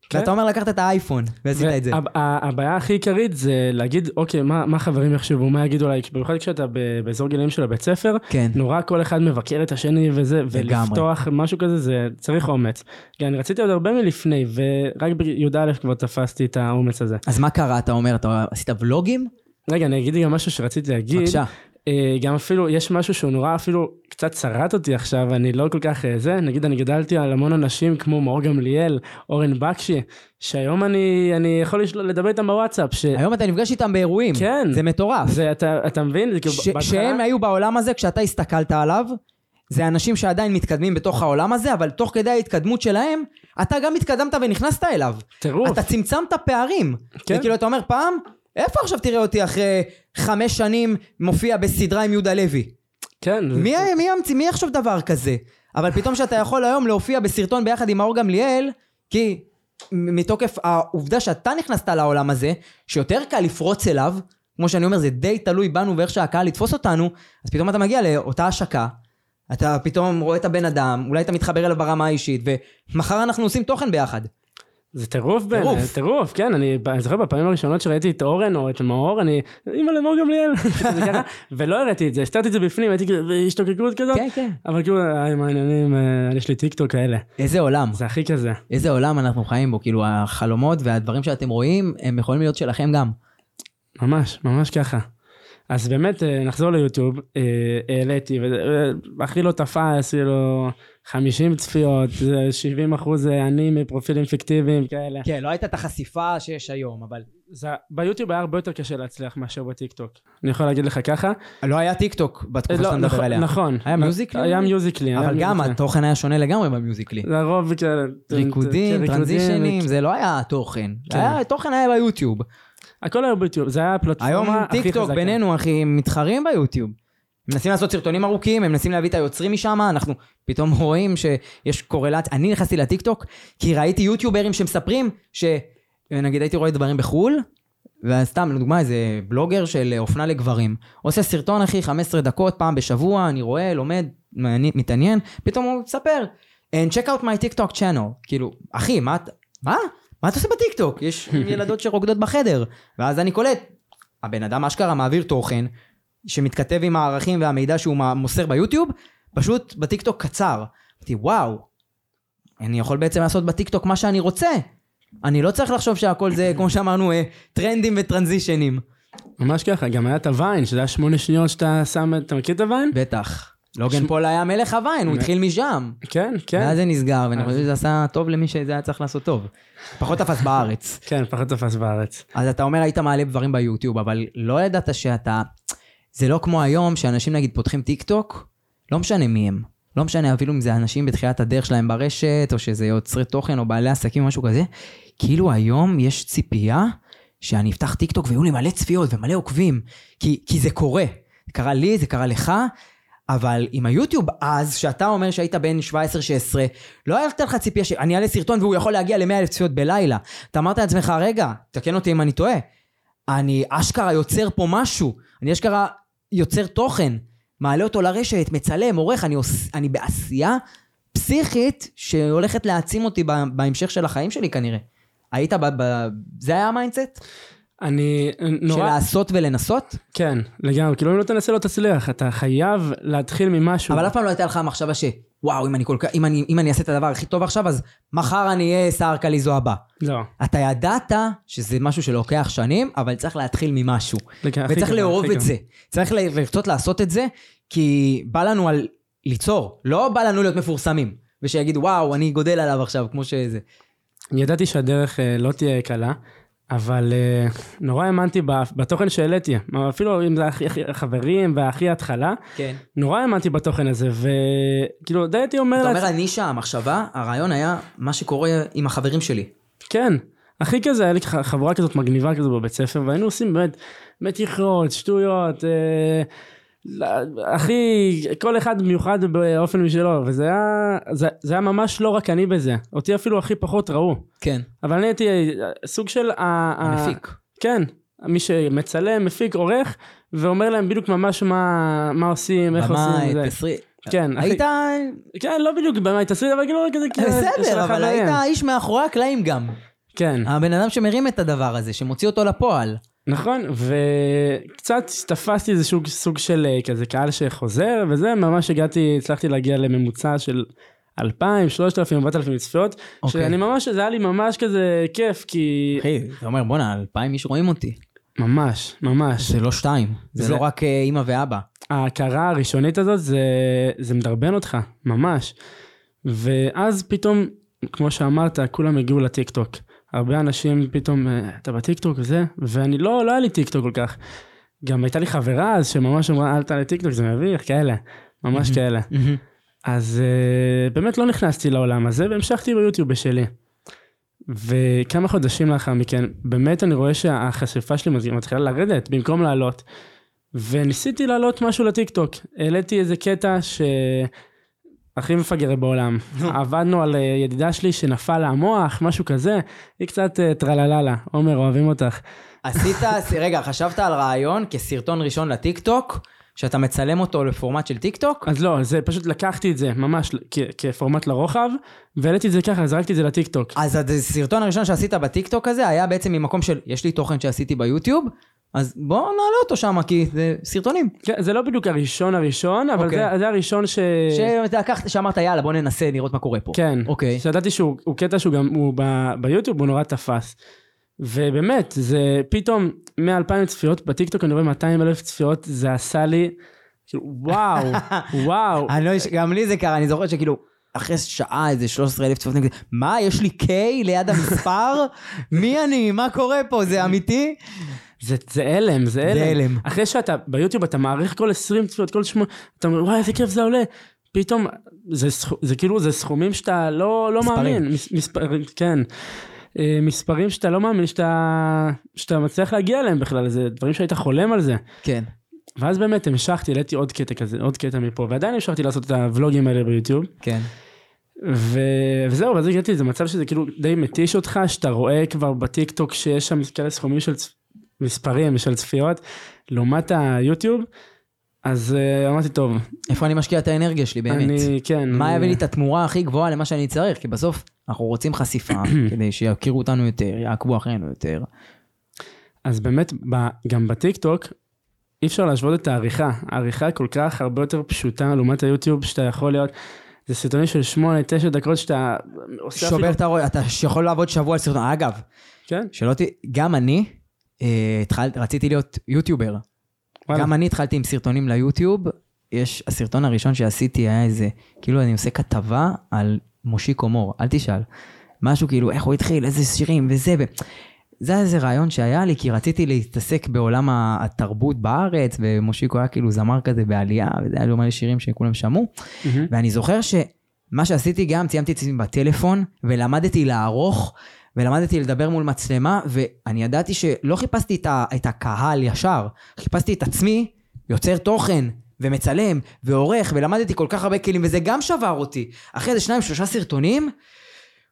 כן. ואתה אומר לקחת את האייפון, ועשית את זה. הבעיה הכי עיקרית זה להגיד, אוקיי, מה מה חברים יחשבו, מה יגידו עליי, במיוחד כשאתה ב- באזור גילאים של הבית ספר, כן. נורא כל אחד מבקר את השני וזה, לגמרי. ולפתוח משהו כזה, זה צריך אומץ. כי אני רציתי עוד הרבה מלפני, ורק בי"א כבר תפסתי את האומץ הזה. אז מה קרה, אתה אומר, אתה עשית ולוגים? רגע, אני אגיד גם משהו שרציתי להגיד. בבקשה. אה, גם אפילו, יש משהו שהוא נורא אפילו קצת צרט אותי עכשיו, אני לא כל כך אה, זה, נגיד אני גדלתי על המון אנשים כמו מאור גמליאל, אורן בקשי, שהיום אני, אני יכול לדבר איתם בוואטסאפ, ש... היום אתה נפגש איתם באירועים. כן. זה מטורף. זה, אתה, אתה מבין? כאילו, ש- בהתחלה- שהם היו בעולם הזה כשאתה הסתכלת עליו, זה אנשים שעדיין מתקדמים בתוך העולם הזה, אבל תוך כדי ההתקדמות שלהם, אתה גם התקדמת ונכנסת אליו. טירוף. אתה צמצמת פערים. כן. וכאילו אתה אומר פעם, איפה עכשיו תראה אותי אחרי חמש שנים מופיע בסדרה עם יהודה לוי? כן. זה- מי, מי מי יחשוב דבר כזה? אבל פתאום שאתה יכול היום להופיע בסרטון ביחד עם מאור גמליאל, כי מתוקף העובדה שאתה נכנסת לעולם הזה, שיותר קל לפרוץ אליו, כמו שאני אומר, זה די תלוי בנו ואיך שהקהל יתפוס אותנו, אז פתאום אתה מגיע לאותה השקה, אתה פתאום רואה את הבן אדם, אולי אתה מתחבר אליו ברמה האישית, ומחר אנחנו עושים תוכן ביחד. זה טירוף בין, טירוף. טירוף, כן, אני אני זוכר בפעמים הראשונות שראיתי את אורן או את מאור, אני, אימא למאור גמליאל, [LAUGHS] זה ולא הראיתי את זה, הסתרתי את זה בפנים, הייתי כזה בהשתוקקות כזאת, כן, כן. אבל כאילו, היי, מה העניינים, אה, יש לי טיקטוק כאלה, איזה עולם. זה הכי כזה. איזה עולם אנחנו חיים בו, כאילו החלומות והדברים שאתם רואים, הם יכולים להיות שלכם גם. ממש, ממש ככה. אז באמת, אה, נחזור ליוטיוב, אה, העליתי, והכי לא תפס, כאילו, 50 צפיות, זה 70 אחוז אה, אני מפרופילים פיקטיביים כאלה. כן, לא הייתה את החשיפה שיש היום, אבל... זה, ביוטיוב היה הרבה יותר קשה להצליח מאשר בטיקטוק. אני יכול להגיד לך ככה. לא היה טיק טוק בתקופה לא, שאתה מדבר נכון, עליה. נכון. היה מיוזיקלי? היה מיוזיקלי. אבל גם. התוכן היה שונה לגמרי במיוזיקלי. לרוב כאלה. ריקודים, טרנזישנים, זה לא היה תוכן. כן. היה- התוכן היה ביוטיוב. הכל היה ביוטיוב, זה היה הפלטפורמה היום הכי טיק טוק חזקה. בינינו, אחי, מתחרים ביוטיוב. מנסים לעשות סרטונים ארוכים, הם מנסים להביא את היוצרים משם, אנחנו פתאום [LAUGHS] רואים שיש קורלציה. אני נכנסתי לטיק טוק, כי ראיתי יוטיוברים שמספרים ש... נגיד הייתי רואה דברים בחו"ל, וסתם, לדוגמה, איזה בלוגר של אופנה לגברים, עושה סרטון, אחי, 15 דקות, פעם בשבוע, אני רואה, לומד, מעניין- מתעניין, פתאום הוא מספר, and check out my TikTok channel. כאילו, אחי, מה אתה... מה? מה אתה עושה בטיקטוק? יש [LAUGHS] ילדות שרוקדות בחדר. ואז אני קולט, הבן אדם אשכרה מעביר תוכן שמתכתב עם הערכים והמידע שהוא מוסר ביוטיוב, פשוט בטיקטוק קצר. אמרתי, וואו, אני יכול בעצם לעשות בטיקטוק מה שאני רוצה. אני לא צריך לחשוב שהכל זה, כמו שאמרנו, אה, טרנדים וטרנזישנים. ממש ככה, גם היה את הוויין, שזה היה שמונה שניות שאתה שם, אתה מכיר את הוויין? בטח. לוגן ש- פול היה מלך הוויין, הוא התחיל משם. כן, כן. ואז זה נסגר, ואני אז- חושב שזה עשה טוב למי שזה היה צריך לעשות טוב. פחות תפס בארץ. כן, פחות תפס בארץ. אז אתה אומר היית מעלה דברים ביוטיוב, אבל לא ידעת שאתה... זה לא כמו היום שאנשים נגיד פותחים טיק טוק, לא משנה מי הם. לא משנה אפילו אם זה אנשים בתחילת הדרך שלהם ברשת, או שזה יוצרי תוכן או בעלי עסקים או משהו כזה. כאילו היום יש ציפייה שאני אפתח טיק טוק ויהיו לי מלא צפיות ומלא עוקבים. כי, כי זה קורה. זה קרה לי, זה קרה לך. אבל עם היוטיוב אז, שאתה אומר שהיית בן 17-16, לא הייתה לך ציפייה שאני אעלה סרטון והוא יכול להגיע ל-100 אלף צפיות בלילה. אתה אמרת לעצמך, רגע, תקן אותי אם אני טועה. אני אשכרה יוצר פה משהו. אני אשכרה יוצר תוכן. מעלה אותו לרשת, מצלם, עורך, אני, עוש... אני בעשייה פסיכית שהולכת להעצים אותי בהמשך של החיים שלי כנראה. היית ב... ב... זה היה ה mindset? אני של נורא... לעשות ולנסות? כן, לגמרי, כאילו אם לא תנסה לא תצליח, אתה חייב להתחיל ממשהו. אבל אף פעם לא הייתה לך המחשבה ש... וואו, אם אני, כל כך, אם, אני, אם אני אעשה את הדבר הכי טוב עכשיו, אז מחר אני אהיה סער קליזו הבא. לא. אתה ידעת שזה משהו שלוקח שנים, אבל צריך להתחיל ממשהו. הכי וצריך לאהוב את זה. צריך לרצות לעשות את זה, כי בא לנו על ליצור, לא בא לנו להיות מפורסמים. ושיגידו, וואו, אני גודל עליו עכשיו, כמו שזה. ידעתי שהדרך אה, לא תהיה קלה, אבל אה, נורא האמנתי בתוכן שהעליתי, אפילו אם זה הכי החברים והכי התחלה, כן. נורא האמנתי בתוכן הזה, וכאילו די הייתי אומר אתה אומר, לעצמי, הנישה, המחשבה, הרעיון היה מה שקורה עם החברים שלי. כן, הכי כזה, היה לי חבורה כזאת מגניבה כזאת בבית ספר, והיינו עושים באמת מתיחות, שטויות, אה, הכי, כל אחד מיוחד באופן משלו, וזה היה, זה, זה היה ממש לא רק אני בזה, אותי אפילו הכי פחות ראו, כן. אבל אני הייתי סוג של... ה- ה- המפיק. כן, מי שמצלם, מפיק, עורך, ואומר להם בדיוק ממש מה, מה עושים, איך עושים, במאי, זה. תסריט. כן, אחי- היית... כן, לא בדיוק במאי תסריט, אבל כאילו כזה, בסדר, אבל. היית האיש מאחורי הקלעים גם. כן, הבן אדם שמרים את הדבר הזה, שמוציא אותו לפועל. נכון, וקצת תפסתי איזה סוג, סוג של אה, כזה קהל שחוזר, וזה, ממש הגעתי, הצלחתי להגיע לממוצע של 2,000, 3,000, 4,000 צפיות, אוקיי. שאני ממש, זה היה לי ממש כזה כיף, כי... אחי, אתה אומר, בואנה, אלפיים איש רואים אותי. ממש, ממש. זה לא שתיים. זה זה- לא רק אה, אימא ואבא. ההכרה הראשונית הזאת זה, זה מדרבן אותך, ממש. ואז פתאום, כמו שאמרת, כולם הגיעו לטיק טוק. הרבה אנשים פתאום, "אה, אתה בטיק טוק וזה, ואני לא, לא היה לי טיק טוק כל כך. גם הייתה לי חברה אז שממש אמרה, אל תעלה טיק טוק, זה מביך, כאלה. ממש כאלה. אז אה, באמת לא נכנסתי לעולם הזה, והמשכתי ביוטיוב בשלי. וכמה חודשים לאחר מכן, באמת אני רואה שהחשיפה שלי מתחילה לרדת במקום לעלות. וניסיתי להעלות משהו לטיקטוק. העליתי איזה קטע שהכי מפגר בעולם. עבדנו על אה, ידידה שלי שנפל לה המוח, משהו כזה. היא קצת אה, טרלללה. עומר, אוהבים אותך. עשית, רגע, חשבת על רעיון כסרטון ראשון לטיק טוק, שאתה מצלם אותו לפורמט של טיק טוק? אז לא, זה פשוט לקחתי את זה ממש כ- כפורמט לרוחב, והעליתי את זה ככה, זרקתי את זה לטיק טוק. אז הסרטון הראשון שעשית בטיק טוק הזה היה בעצם ממקום של, יש לי תוכן שעשיתי ביוטיוב, אז בוא נעלה אותו שם, כי זה סרטונים. כן, זה לא בדיוק הראשון הראשון, אבל אוקיי. זה, זה הראשון ש... שלקחת, שאמרת יאללה בוא ננסה לראות מה קורה פה. כן. אוקיי. שידעתי שהוא הוא קטע שהוא גם, הוא ב, ביוטיוב, הוא נורא תפס. ובאמת, זה פתאום, מ-2,000 צפיות בטיקטוק, אני רואה 200 אלף צפיות, זה עשה לי, כאילו, וואו, [LAUGHS] וואו. אני לא, גם לי זה קרה, אני זוכר שכאילו, אחרי שעה איזה 13 אלף צפיות, נגיד, מה, יש לי K ליד המספר? מי אני? מה קורה פה? זה אמיתי? זה, זה הלם, זה הלם. זה הלם. אחרי שאתה ביוטיוב אתה מעריך כל 20 צפיות, כל 8, אתה אומר, וואי, איזה כיף זה עולה. פתאום, זה. זה כאילו, זה סכומים שאתה לא, לא מספרים. מאמין. מס, מספרים, כן. אה, מספרים שאתה לא מאמין שאתה, שאתה מצליח להגיע אליהם בכלל, זה דברים שהיית חולם על זה. כן. ואז באמת המשכתי, העליתי עוד קטע כזה, עוד קטע מפה, ועדיין המשכתי לעשות את הוולוגים האלה ביוטיוב. כן. ו... וזהו, ואז הגעתי לזה מצב שזה כאילו די מתיש אותך, שאתה רואה כבר בטיק טוק שיש שם כאלה סכומים של. מספרים ושל צפיות, לעומת היוטיוב, אז uh, אמרתי, טוב, איפה אני משקיע את האנרגיה שלי באמת? אני, כן. מה אני... יביא לי את התמורה הכי גבוהה למה שאני צריך? כי בסוף אנחנו רוצים חשיפה, [CLEARS THROAT] כדי שיכירו אותנו יותר, יעקבו אחרינו יותר. אז באמת, ב... גם בטיק טוק, אי אפשר להשוות את העריכה. העריכה כל כך הרבה יותר פשוטה לעומת היוטיוב, שאתה יכול להיות, זה סרטונים של 8-9 דקות שאתה עושה שובר את הראש, אתה יכול לעבוד שבוע על סרטון. אגב, כן, שלא ת... גם אני אה, התחל... רציתי להיות יוטיובר. וואלה. גם אני התחלתי עם סרטונים ליוטיוב. יש, הסרטון הראשון שעשיתי היה איזה, כאילו אני עושה כתבה על מושיקו מור, אל תשאל. משהו כאילו, איך הוא התחיל, איזה שירים וזה. ו... זה היה איזה רעיון שהיה לי, כי רציתי להתעסק בעולם התרבות בארץ, ומושיקו היה כאילו זמר כזה בעלייה, וזה היה לו מלא שירים שכולם שמעו. מהמם. ואני זוכר שמה שעשיתי גם, ציימתי את עצמי בטלפון, ולמדתי לערוך, ולמדתי לדבר מול מצלמה, ואני ידעתי שלא חיפשתי את, ה, את הקהל ישר, חיפשתי את עצמי יוצר תוכן, ומצלם, ועורך, ולמדתי כל כך הרבה כלים, וזה גם שבר אותי. אחרי איזה שניים, שלושה סרטונים,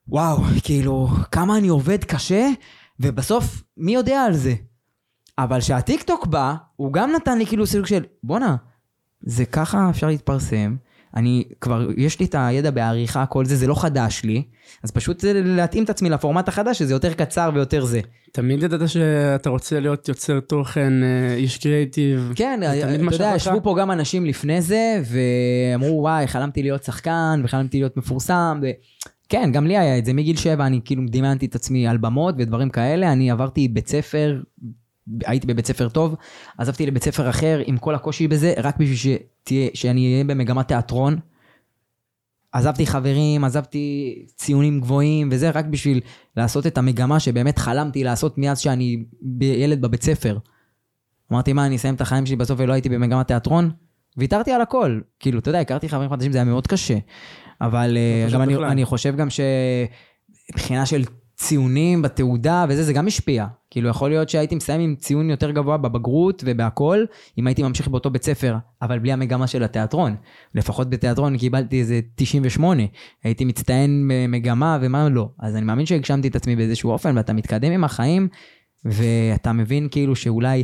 וואו, כאילו, כמה אני עובד קשה, ובסוף, מי יודע על זה? אבל כשהטיקטוק בא, הוא גם נתן לי כאילו סוג של, בואנה, זה ככה אפשר להתפרסם. אני כבר, יש לי את הידע בעריכה, כל זה, זה לא חדש לי. אז פשוט זה להתאים את עצמי לפורמט החדש, שזה יותר קצר ויותר זה. תמיד ידעת שאתה רוצה להיות יוצר תוכן, אה, איש קריאיטיב. כן, אתה יודע? ישבו פה גם אנשים לפני זה, ואמרו, וואי, חלמתי להיות שחקן, וחלמתי להיות מפורסם, ו... כן, גם לי היה את זה, מגיל שבע אני כאילו דמיינתי את עצמי על במות ודברים כאלה, אני עברתי בית ספר, הייתי בבית ספר טוב, עזבתי לבית ספר אחר עם כל הקושי בזה, רק בשביל שתהיה, שאני אהיה במגמת תיאטרון. עזבתי חברים, עזבתי ציונים גבוהים וזה, רק בשביל לעשות את המגמה שבאמת חלמתי לעשות מאז שאני ילד בבית ספר. אמרתי, מה, אני אסיים את החיים שלי בסוף ולא הייתי במגמת תיאטרון? ויתרתי על הכל. כאילו, אתה יודע, הכרתי חברים חדשים, זה היה מאוד קשה. אבל אה, פשוט גם אני. אני חושב גם שמבחינה של ציונים בתעודה וזה, זה גם השפיע. כאילו, יכול להיות שהייתי מסיים עם ציון יותר גבוה בבגרות ובהכל, אם הייתי ממשיך באותו בית ספר, אבל בלי המגמה של התיאטרון. לפחות בתיאטרון קיבלתי איזה 98. הייתי מצטיין במגמה ומה לא. אז אני מאמין שהגשמתי את עצמי באיזשהו אופן, ואתה מתקדם עם החיים, ואתה מבין כאילו שאולי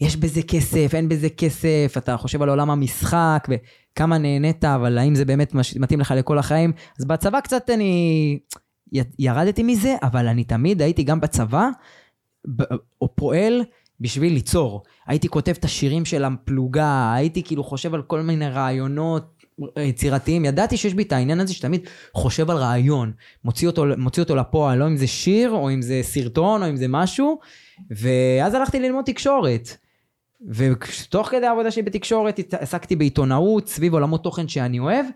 יש בזה כסף, אין בזה כסף, אתה חושב על עולם המשחק וכמה נהנית, אבל האם זה באמת מתאים לך לכל החיים? אז בצבא קצת אני ירדתי מזה, אבל אני תמיד הייתי גם בצבא, או פועל בשביל ליצור. הייתי כותב את השירים של הפלוגה, הייתי כאילו חושב על כל מיני רעיונות יצירתיים. ידעתי שיש בי את העניין הזה שתמיד חושב על רעיון, מוציא אותו, מוציא אותו לפועל, לא אם זה שיר, או אם זה סרטון, או אם זה משהו. ואז הלכתי ללמוד תקשורת. ותוך כדי העבודה שלי בתקשורת עסקתי בעיתונאות סביב עולמות תוכן שאני אוהב,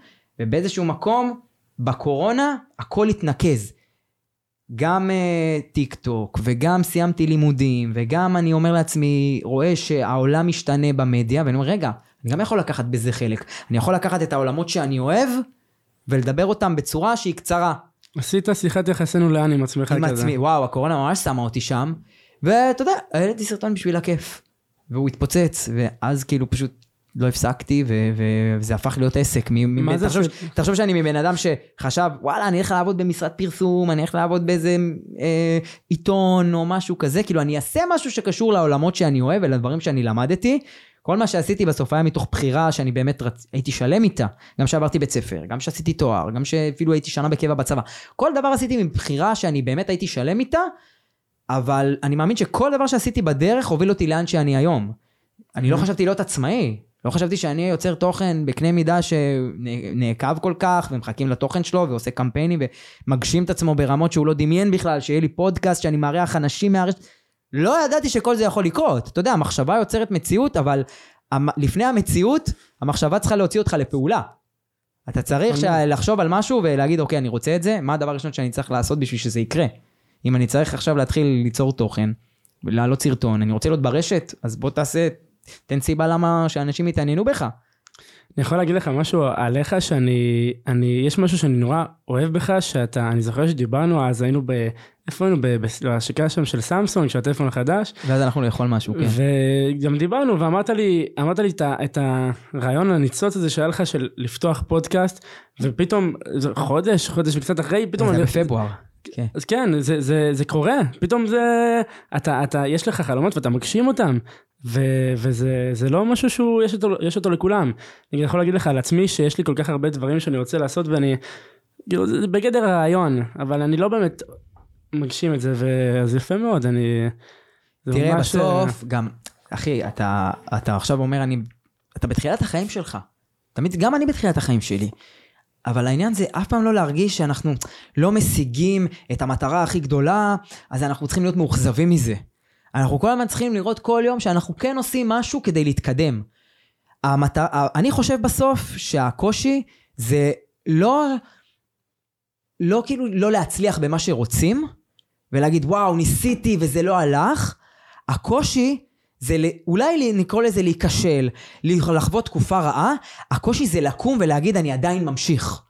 ובאיזשהו מקום, בקורונה, הכל התנקז. גם uh, טיק טוק, וגם סיימתי לימודים, וגם אני אומר לעצמי, רואה שהעולם משתנה במדיה, ואני אומר, רגע, אני גם יכול לקחת בזה חלק. אני יכול לקחת את העולמות שאני אוהב, ולדבר אותם בצורה שהיא קצרה. עשית שיחת יחסינו לאן עם עצמך עם כזה. עצמי, וואו, הקורונה ממש שמה אותי שם, ואתה יודע, העליתי סרטון בשביל הכיף. והוא התפוצץ, ואז כאילו פשוט לא הפסקתי, ו- ו- וזה הפך להיות עסק. מ- מה מ- זה תחשוב, ש- תחשוב שאני מבן אדם שחשב, וואלה, אני אלך לעבוד במשרד פרסום, אני אלך לעבוד באיזה אה, עיתון או משהו כזה, כאילו אני אעשה משהו שקשור לעולמות שאני אוהב ולדברים שאני למדתי. כל מה שעשיתי בסוף היה מתוך בחירה שאני באמת רצ... הייתי שלם איתה. גם שעברתי בית ספר, גם שעשיתי תואר, גם שאפילו הייתי שנה בקבע בצבא. כל דבר עשיתי מבחירה שאני באמת הייתי שלם איתה, אבל אני מאמין שכל דבר שעשיתי בדרך הוביל אותי לאן שאני היום. אני לא. חשבתי להיות עצמאי. לא חשבתי שאני יוצר תוכן בקנה מידה שנעקב כל כך, ומחכים לתוכן שלו, ועושה קמפיינים, ומגשים את עצמו ברמות שהוא לא דמיין בכלל, שיהיה לי פודקאסט שאני מארח אנשים מהרשת. לא ידעתי שכל זה יכול לקרות. אתה יודע, המחשבה יוצרת מציאות, אבל לפני המציאות, המחשבה צריכה להוציא אותך לפעולה. אתה צריך ש... תמיד. לחשוב על משהו ולהגיד, אוקיי, אני רוצה את זה, מה הדבר הראשון שאני צריך לעשות בשביל שזה יקרה? אם אני צריך עכשיו להתחיל ליצור תוכן, להעלות סרטון, אני רוצה להיות ברשת, אז בוא תעשה, תן סיבה למה שאנשים יתעניינו בך. אני יכול להגיד לך משהו עליך שאני, אני, יש משהו שאני נורא אוהב בך, שאתה, אני זוכר שדיברנו אז, היינו ב... איפה היינו? ב- ב- בהשקה שם של סמסונג, של הטלפון החדש, ואז אנחנו לאכול משהו, כן. וגם דיברנו, ואמרת לי, אמרת לי את, את הרעיון הניצוץ הזה שהיה לך של לפתוח פודקאסט, ופתאום, חודש, חודש וקצת אחרי, פתאום... זה אני- בפברואר. כן. אז כן, זה, זה, זה קורה, פתאום זה, אתה, אתה, יש לך חלומות ואתה מגשים אותם, ו, וזה זה לא משהו שהוא, יש אותו, יש אותו לכולם. אני יכול להגיד לך על עצמי שיש לי כל כך הרבה דברים שאני רוצה לעשות ואני, כאילו, זה בגדר הרעיון, אבל אני לא באמת מגשים את זה, וזה יפה מאוד, אני... תראה, ממש, בסוף, גם, אחי, אתה, אתה עכשיו אומר, אני, אתה בתחילת החיים שלך. תמיד, גם אני בתחילת החיים שלי. אבל העניין זה אף פעם לא להרגיש שאנחנו לא משיגים את המטרה הכי גדולה, אז אנחנו צריכים להיות מאוכזבים מזה. אנחנו כל הזמן צריכים לראות כל יום שאנחנו כן עושים משהו כדי להתקדם. המטר... אני חושב בסוף שהקושי זה לא, לא כאילו לא להצליח במה שרוצים, ולהגיד וואו ניסיתי וזה לא הלך, הקושי זה אולי נקרא לזה להיכשל, לחוות תקופה רעה, הקושי זה לקום ולהגיד אני עדיין ממשיך.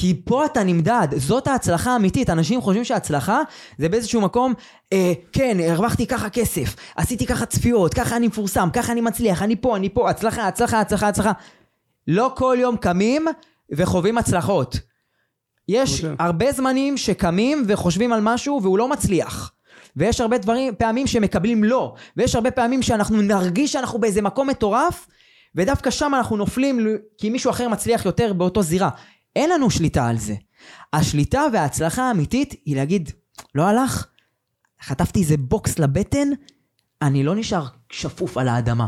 כי פה אתה נמדד, זאת ההצלחה האמיתית. אנשים חושבים שההצלחה זה באיזשהו מקום, אה, כן, הרווחתי ככה כסף, עשיתי ככה צפיות, ככה אני מפורסם, ככה אני מצליח, אני פה, אני פה, הצלחה, הצלחה, הצלחה, הצלחה. לא כל יום קמים וחווים הצלחות. יש אוקיי. הרבה זמנים שקמים וחושבים על משהו והוא לא מצליח. ויש הרבה דברים, פעמים שמקבלים לא. ויש הרבה פעמים שאנחנו נרגיש שאנחנו באיזה מקום מטורף, ודווקא שם אנחנו נופלים כי מישהו אחר מצליח יותר באותו זירה. אין לנו שליטה על זה. השליטה וההצלחה האמיתית היא להגיד, לא הלך, חטפתי איזה בוקס לבטן, אני לא נשאר שפוף על האדמה.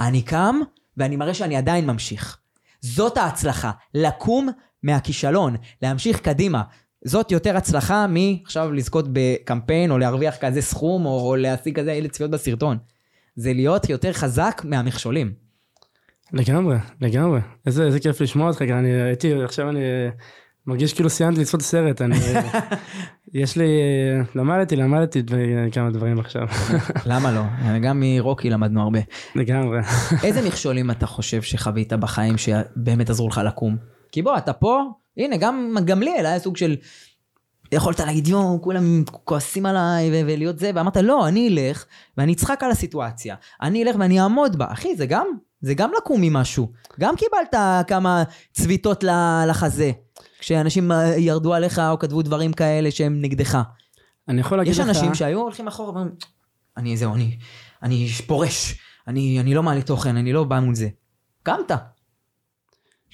אני קם ואני מראה שאני עדיין ממשיך. זאת ההצלחה, לקום מהכישלון, להמשיך קדימה. זאת יותר הצלחה מעכשיו לזכות בקמפיין או להרוויח כזה סכום או, להשיג כזה אלף צפיות בסרטון. זה להיות יותר חזק מהמכשולים. לגמרי, לגמרי. איזה, איזה כיף לשמוע אותך, גם אני הייתי, עכשיו אני מרגיש כאילו סיימתי לצפות סרט, אני... [LAUGHS] יש לי, למדתי, למדתי כמה דברים עכשיו. [LAUGHS] למה לא? גם מרוקי למדנו הרבה. לגמרי. [LAUGHS] איזה מכשולים אתה חושב שחווית בחיים שבאמת עזרו לך לקום? כי בוא, אתה פה, הנה, גם גמליאל היה סוג של... יכולת להגיד, יואו, כולם כועסים עליי ו- ולהיות זה, ואמרת, לא, אני אלך ואני אצחק על הסיטואציה. אני אלך ואני אעמוד בה. אחי, זה גם, זה גם לקום ממשהו. גם קיבלת כמה צביטות לחזה. כשאנשים אה, ירדו עליך או כתבו דברים כאלה שהם נגדך. אני יכול להגיד יש לך... אנשים שהיו הולכים אחורה ואומרים, אני זהו, אני, אני פורש, אני, אני לא מעלה תוכן, אני לא בא מול זה. קמת.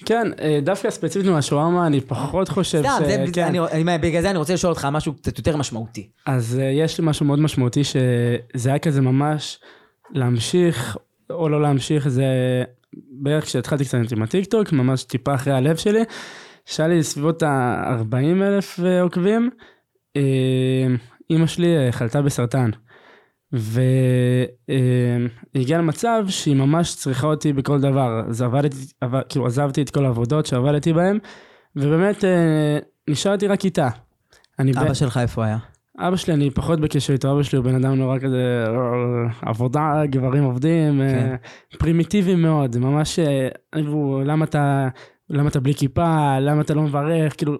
כן, אה, דווקא ספציפית מהשווארמה, אני פחות חושב סתם, זה, כן. אני, אני, בגלל זה אני רוצה לשאול אותך משהו קצת יותר משמעותי. אז אה, יש לי משהו מאוד משמעותי, שזה היה כזה ממש להמשיך או לא להמשיך, זה בערך כשהתחלתי קצת עם הטיקטוק, ממש טיפה אחרי הלב שלי, שהיה לי סביבות ה-40 אלף אה, עוקבים. אה, אימא שלי אה, חלתה בסרטן. והגיעה למצב שהיא ממש צריכה אותי בכל דבר. אז עבדתי, עבד, כאילו עזבתי את כל העבודות שעבדתי בהן, ובאמת נשארתי רק איתה. אבא ב- שלך איפה היה? אבא שלי, אני פחות בקשר איתו, אבא שלי הוא בן אדם נורא כזה, אה, עבודה, גברים עובדים, כן. כן. פרימיטיבי מאוד, ממש, אה, למה אתה, למה אתה בלי כיפה, למה אתה לא מברך, כאילו,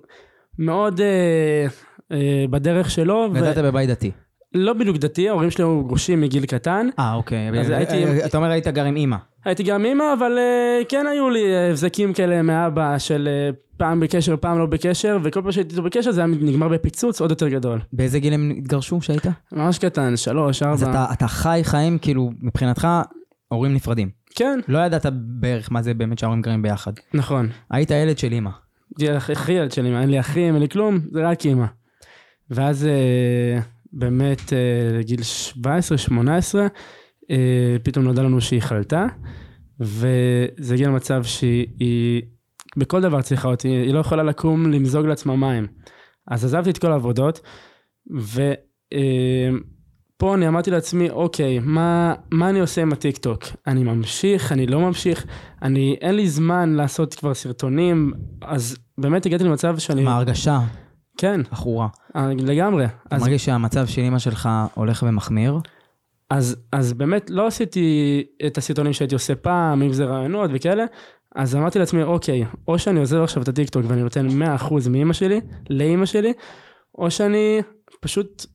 מאוד אה, אה, בדרך שלו, גדלת בבית דתי. ולא בדיוק דתי, ההורים שלי היו גרושים מגיל קטן, אה, אוקיי. אז הייתי- אה, אתה אומר היית גר עם אימא. הייתי גם אימא, אבל אה, כן היו לי הבזקים כאלה מאבא של אה, פעם בקשר, פעם לא בקשר, וכל פעם שהייתי איתו בקשר זה היה נגמר בפיצוץ עוד יותר גדול. באיזה גיל הם התגרשו שהיית? ממש קטן, שלוש, ארבע. אז אתה, אתה חי חיים, כאילו, מבחינתך, הורים נפרדים. כן, לא ידעת בערך מה זה באמת שההורים גרים ביחד. נכון. היית ילד של אימא. הכי ילד שלי, אין לי אחים, אין לי כלום, זה רק אימא. ואז אה, באמת לגיל 17-18, אה, פתאום נודע לנו שהיא חלתה, וזה הגיע למצב שהיא בכל דבר צריכה אותי, היא לא יכולה לקום למזוג לעצמה מים. אז עזבתי את כל העבודות, ופה אני אמרתי לעצמי, אוקיי, מה, מה אני עושה עם הטיקטוק? אני ממשיך, אני לא ממשיך, אני, אין לי זמן לעשות כבר סרטונים, אז באמת הגעתי למצב שאני... מה ההרגשה? כן, עכורה. אה, לגמרי. אתה אז, מרגיש שהמצב של אימא שלך הולך ומחמיר? אז, אז באמת לא עשיתי את הסרטונים שהייתי עושה פעם, אם זה רעיונות וכאלה, אז אמרתי לעצמי, אוקיי, או שאני עוזב עכשיו את הטיקטוק ואני נותן 100% מאימא שלי, לאימא שלי, או שאני פשוט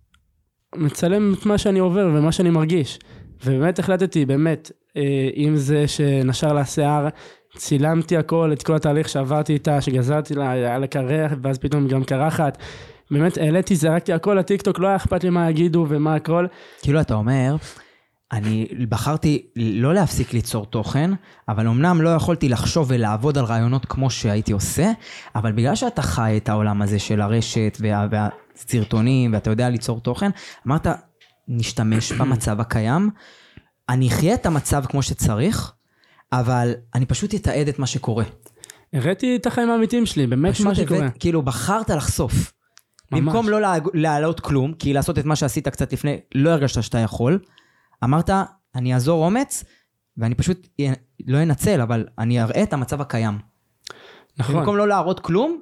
מצלם את מה שאני עובר ומה שאני מרגיש. ובאמת החלטתי, באמת, אה, אם זה שנשר לה שיער, צילמתי הכל, את כל התהליך שעברתי איתה, שגזרתי לה, היה לה קרח, ואז פתאום גם קרחת. באמת העליתי, זרקתי הכל לטיקטוק, לא היה אכפת לי מה יגידו ומה הכל. כאילו אתה אומר, אני בחרתי לא להפסיק ליצור תוכן, אבל אמנם לא יכולתי לחשוב ולעבוד על רעיונות כמו שהייתי עושה, אבל בגלל שאתה חי את העולם הזה של הרשת וה, והסרטונים, ואתה יודע ליצור תוכן, אמרת, נשתמש במצב הקיים, אני אחיה את המצב כמו שצריך, אבל אני פשוט אתעד את מה שקורה. הראיתי את החיים האמיתיים שלי, באמת פשוט מה שקורה. הבאת- כאילו, בחרת לחשוף. ממש. במקום לא להעלות כלום, כי לעשות את מה שעשית קצת לפני, לא הרגשת שאתה יכול, אמרת, אני אעזור אומץ, ואני פשוט לא אנצל, אבל אני אראה את המצב הקיים. נכון. במקום לא להראות כלום,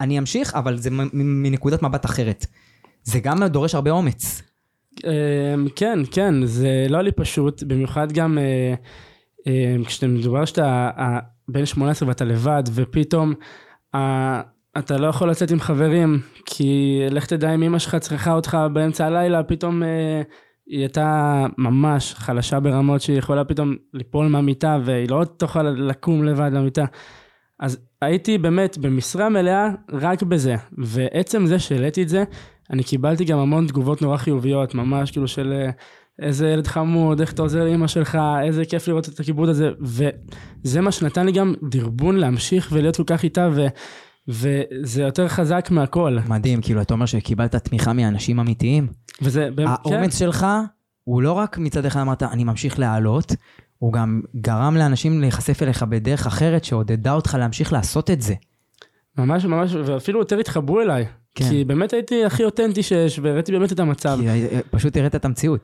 אני אמשיך, אבל זה מנקודת מבט אחרת. זה גם דורש הרבה אומץ. אמ, כן, כן, זה לא לי פשוט, במיוחד גם אה, אה, כשאתה מדובר שאתה בן 18 ואתה לבד, ופתאום אתה לא יכול לצאת עם חברים, כי לך תדע אם אמא שלך צריכה אותך באמצע הלילה, פתאום אה, היא הייתה ממש חלשה ברמות שהיא יכולה פתאום ליפול מהמיטה, והיא לא תוכל לקום לבד למיטה. אז הייתי באמת במשרה מלאה רק בזה, ועצם זה שהעליתי את זה, אני קיבלתי גם המון תגובות נורא חיוביות, ממש כאילו של אה, איזה ילד חמוד, איך אתה עוזר לאמא שלך, איזה כיף לראות את הכיבוד הזה, וזה מה שנתן לי גם דרבון להמשיך ולהיות כל כך איתה, ו, וזה יותר חזק מהכל. מדהים, כאילו, אתה אומר שקיבלת תמיכה מאנשים אמיתיים. וזה, באמת, כן, האומץ שלך הוא לא רק מצד אחד אמרת, אני ממשיך להעלות, הוא גם גרם לאנשים להיחשף אליך בדרך אחרת שעודדה אותך להמשיך לעשות את זה. ממש ממש, ואפילו יותר התחברו אליי. כן. כי באמת הייתי הכי אותנטי שיש, והראיתי באמת את המצב. כי אה, פשוט הראת את המציאות.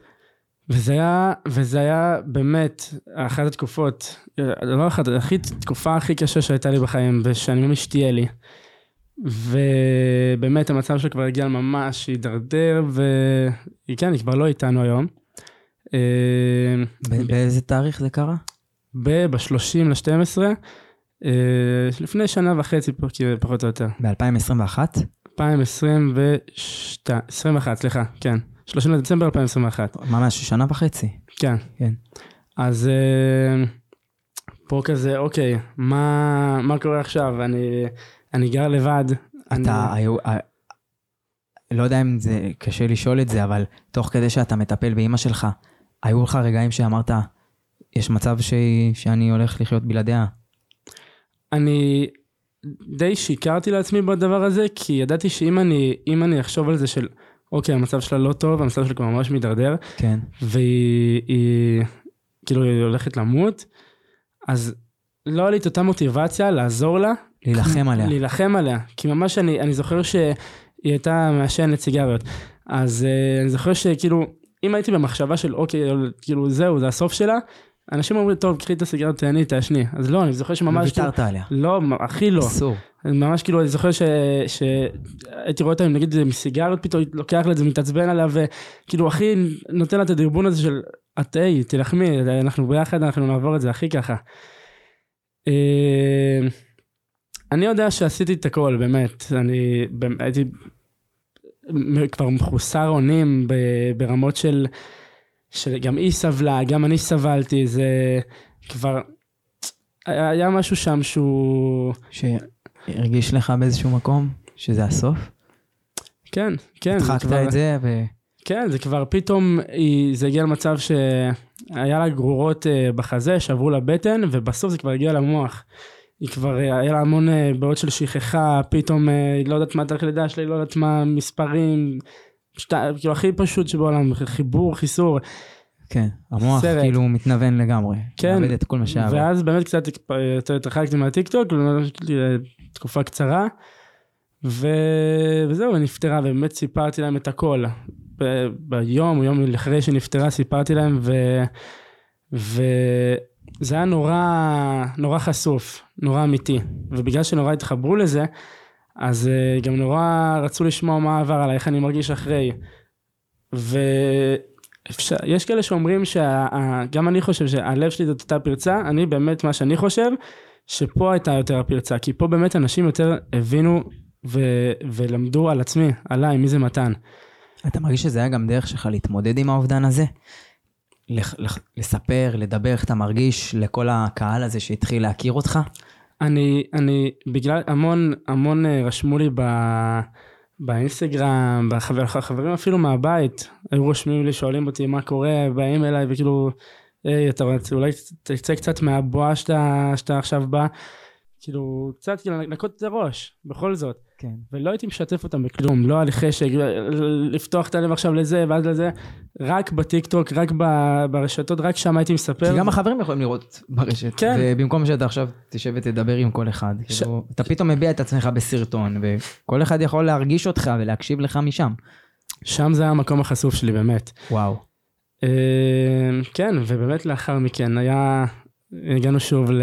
וזה היה, וזה היה באמת אחת התקופות, לא אחת, הכי, תקופה הכי קשה שהייתה לי בחיים, ושאני ממש תהיה לי. ובאמת המצב שלה כבר הגיע ממש הידרדר, וכן, היא כבר לא איתנו היום. אה, באיזה תאריך זה קרה? ב-30 ל-12, לפני שנה וחצי, פחות או יותר. ב-2021? 2022, 21, סליחה, כן. 30 לדצמבר 2021. ממש שנה וחצי. כן. כן. אז אה, פה כזה, אוקיי, מה, מה קורה עכשיו? אני, אני גר לבד. אני, אתה, היו, ה- לא יודע אם זה קשה לשאול את זה, אבל תוך כדי שאתה מטפל באימא שלך, היו לך רגעים שאמרת, יש מצב ש... שאני הולך לחיות בלעדיה. אני די שיקרתי לעצמי בדבר הזה, כי ידעתי שאם אני, אני אחשוב על זה של, אוקיי, המצב שלה לא טוב, המצב שלה כבר ממש מידרדר, כן. והיא היא, כאילו היא הולכת למות, אז לא היה לי את אותה מוטיבציה לעזור לה, להילחם עליה. להילחם עליה. כי ממש אני, אני זוכר שהיא הייתה מעשנת סיגריות. אז uh, אני זוכר שכאילו, אם הייתי במחשבה של אוקיי, כאילו זהו, זה הסוף שלה, אנשים אומרים, טוב, קחי את הסיגריות, תהני, תעשני. אז לא, אני זוכר שממש... כאילו, ויתרת עליה. לא, הכי לא. אסור. ממש כאילו, אני זוכר ש- שהייתי רואה אותה, נגיד, מסיגריות, פתאום לוקח לה את זה, מתעצבן עליה, וכאילו, הכי נותן לה את הדרבון הזה של, את היי, תילחמי, אנחנו ביחד, אנחנו נעבור את זה, הכי ככה. אה, אני יודע שעשיתי את הכל, באמת. אני הייתי כבר מחוסר אונים ברמות של, שגם היא סבלה, גם אני סבלתי, זה כבר... היה משהו שם שהוא... שהרגיש לך באיזשהו מקום שזה הסוף? כן, כן. זה הדחקת כבר- את זה ו... כן, זה כבר פתאום, היא- זה הגיע למצב ש... היה לה גרורות אה, בחזה, שברו לה בטן, ובסוף זה כבר הגיע למוח. היא כבר, היה לה המון אה, בעיות של שכחה, פתאום אה, היא לא יודעת מה תאריך לידה שלי, לא יודעת מה מספרים, שת, כאילו הכי פשוט שבעולם, חיבור, חיסור. כן, המוח סרט. כאילו מתנוון לגמרי. כן, מאבד את כל מה שהיה. ואז באמת קצת התרחקתי מהטיקטוק, תקופה קצרה, ו... וזהו, היא נפטרה, ובאמת סיפרתי להם את הכל. ב... ביום, יום אחרי שנפטרה, סיפרתי להם, ו... וזה היה נורא, נורא חשוף, נורא אמיתי. ובגלל שנורא התחברו לזה, אז אה, גם נורא רצו לשמוע מה עבר עליי, איך אני מרגיש אחרי. ויש כאלה שאומרים שגם אני חושב שהלב שלי זאת אותה פרצה, אני באמת מה שאני חושב, שפה הייתה יותר הפרצה, כי פה באמת אנשים יותר הבינו ו- ולמדו על עצמי, עליי, מי זה מתן. אתה מרגיש שזה היה גם דרך שלך להתמודד עם האובדן הזה? לח- לח- לספר, לדבר איך אתה מרגיש לכל הקהל הזה שהתחיל להכיר אותך? אני, אני, בגלל, המון, המון אה, רשמו לי ב, באינסטגרם, בחבר, חברים אפילו מהבית, היו רושמים לי, שואלים אותי מה קורה, באים אליי וכאילו, היי, אתה אולי תצא קצת מהבועה שאתה, שאתה עכשיו בא, כאילו, קצת כאילו לנקות את הראש, בכל זאת. כן. ולא הייתי משתף אותם בכלום, לא לי חשק, לפתוח את הלב עכשיו לזה ואז לזה, רק בטיקטוק, רק ברשתות, רק שם הייתי מספר. כי גם החברים יכולים לראות ברשת. כן. ובמקום שאתה עכשיו תשב ותדבר עם כל אחד, ש- כאילו, אתה פתאום מביע את עצמך בסרטון, וכל אחד יכול להרגיש אותך ולהקשיב לך משם. שם זה היה המקום החשוף שלי באמת. וואו. אה, כן, ובאמת לאחר מכן היה, הגענו שוב ל...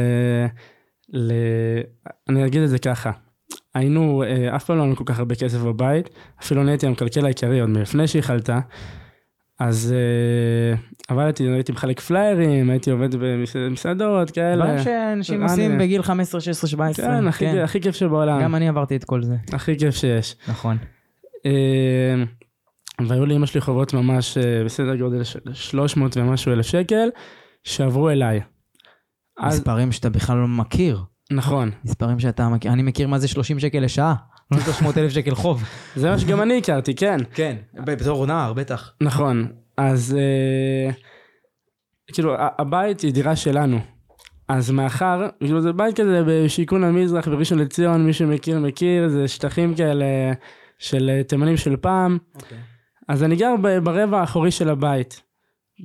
ל... אני אגיד את זה ככה, היינו, אה, אף פעם לא היה לנו כל כך הרבה כסף בבית, אפילו אני הייתי המקלקל העיקרי עוד מלפני שהיא חלתה, אז אה, עבדתי, הייתי מחלק פליירים, הייתי עובד במסעדות כאלה. דברים שאנשים אני- עושים בגיל 15, 16, 17. כן, הכי, הכי כיף שבעולם, גם אני עברתי את כל זה. הכי כיף שיש. נכון. אה, והיו לאמא שלי חובות ממש אה, בסדר גודל של 300 ומשהו אלף שקל, שעברו אליי. אז, מספרים שאתה בכלל לא מכיר. נכון, מספרים שאתה מכיר. אני מכיר מה זה 30 שקל לשעה. [LAUGHS] לא 300 אלף שקל חוב. זה מה שגם אני הכרתי, כן. כן, בתור נער, בטח. נכון, אז אה, כאילו הבית היא דירה שלנו. אז מאחר, כאילו זה בית כזה בשיכון המזרח בראשון לציון, מי שמכיר מכיר, זה שטחים כאלה של תימנים של פעם. אז אני גר ברבע האחורי של הבית.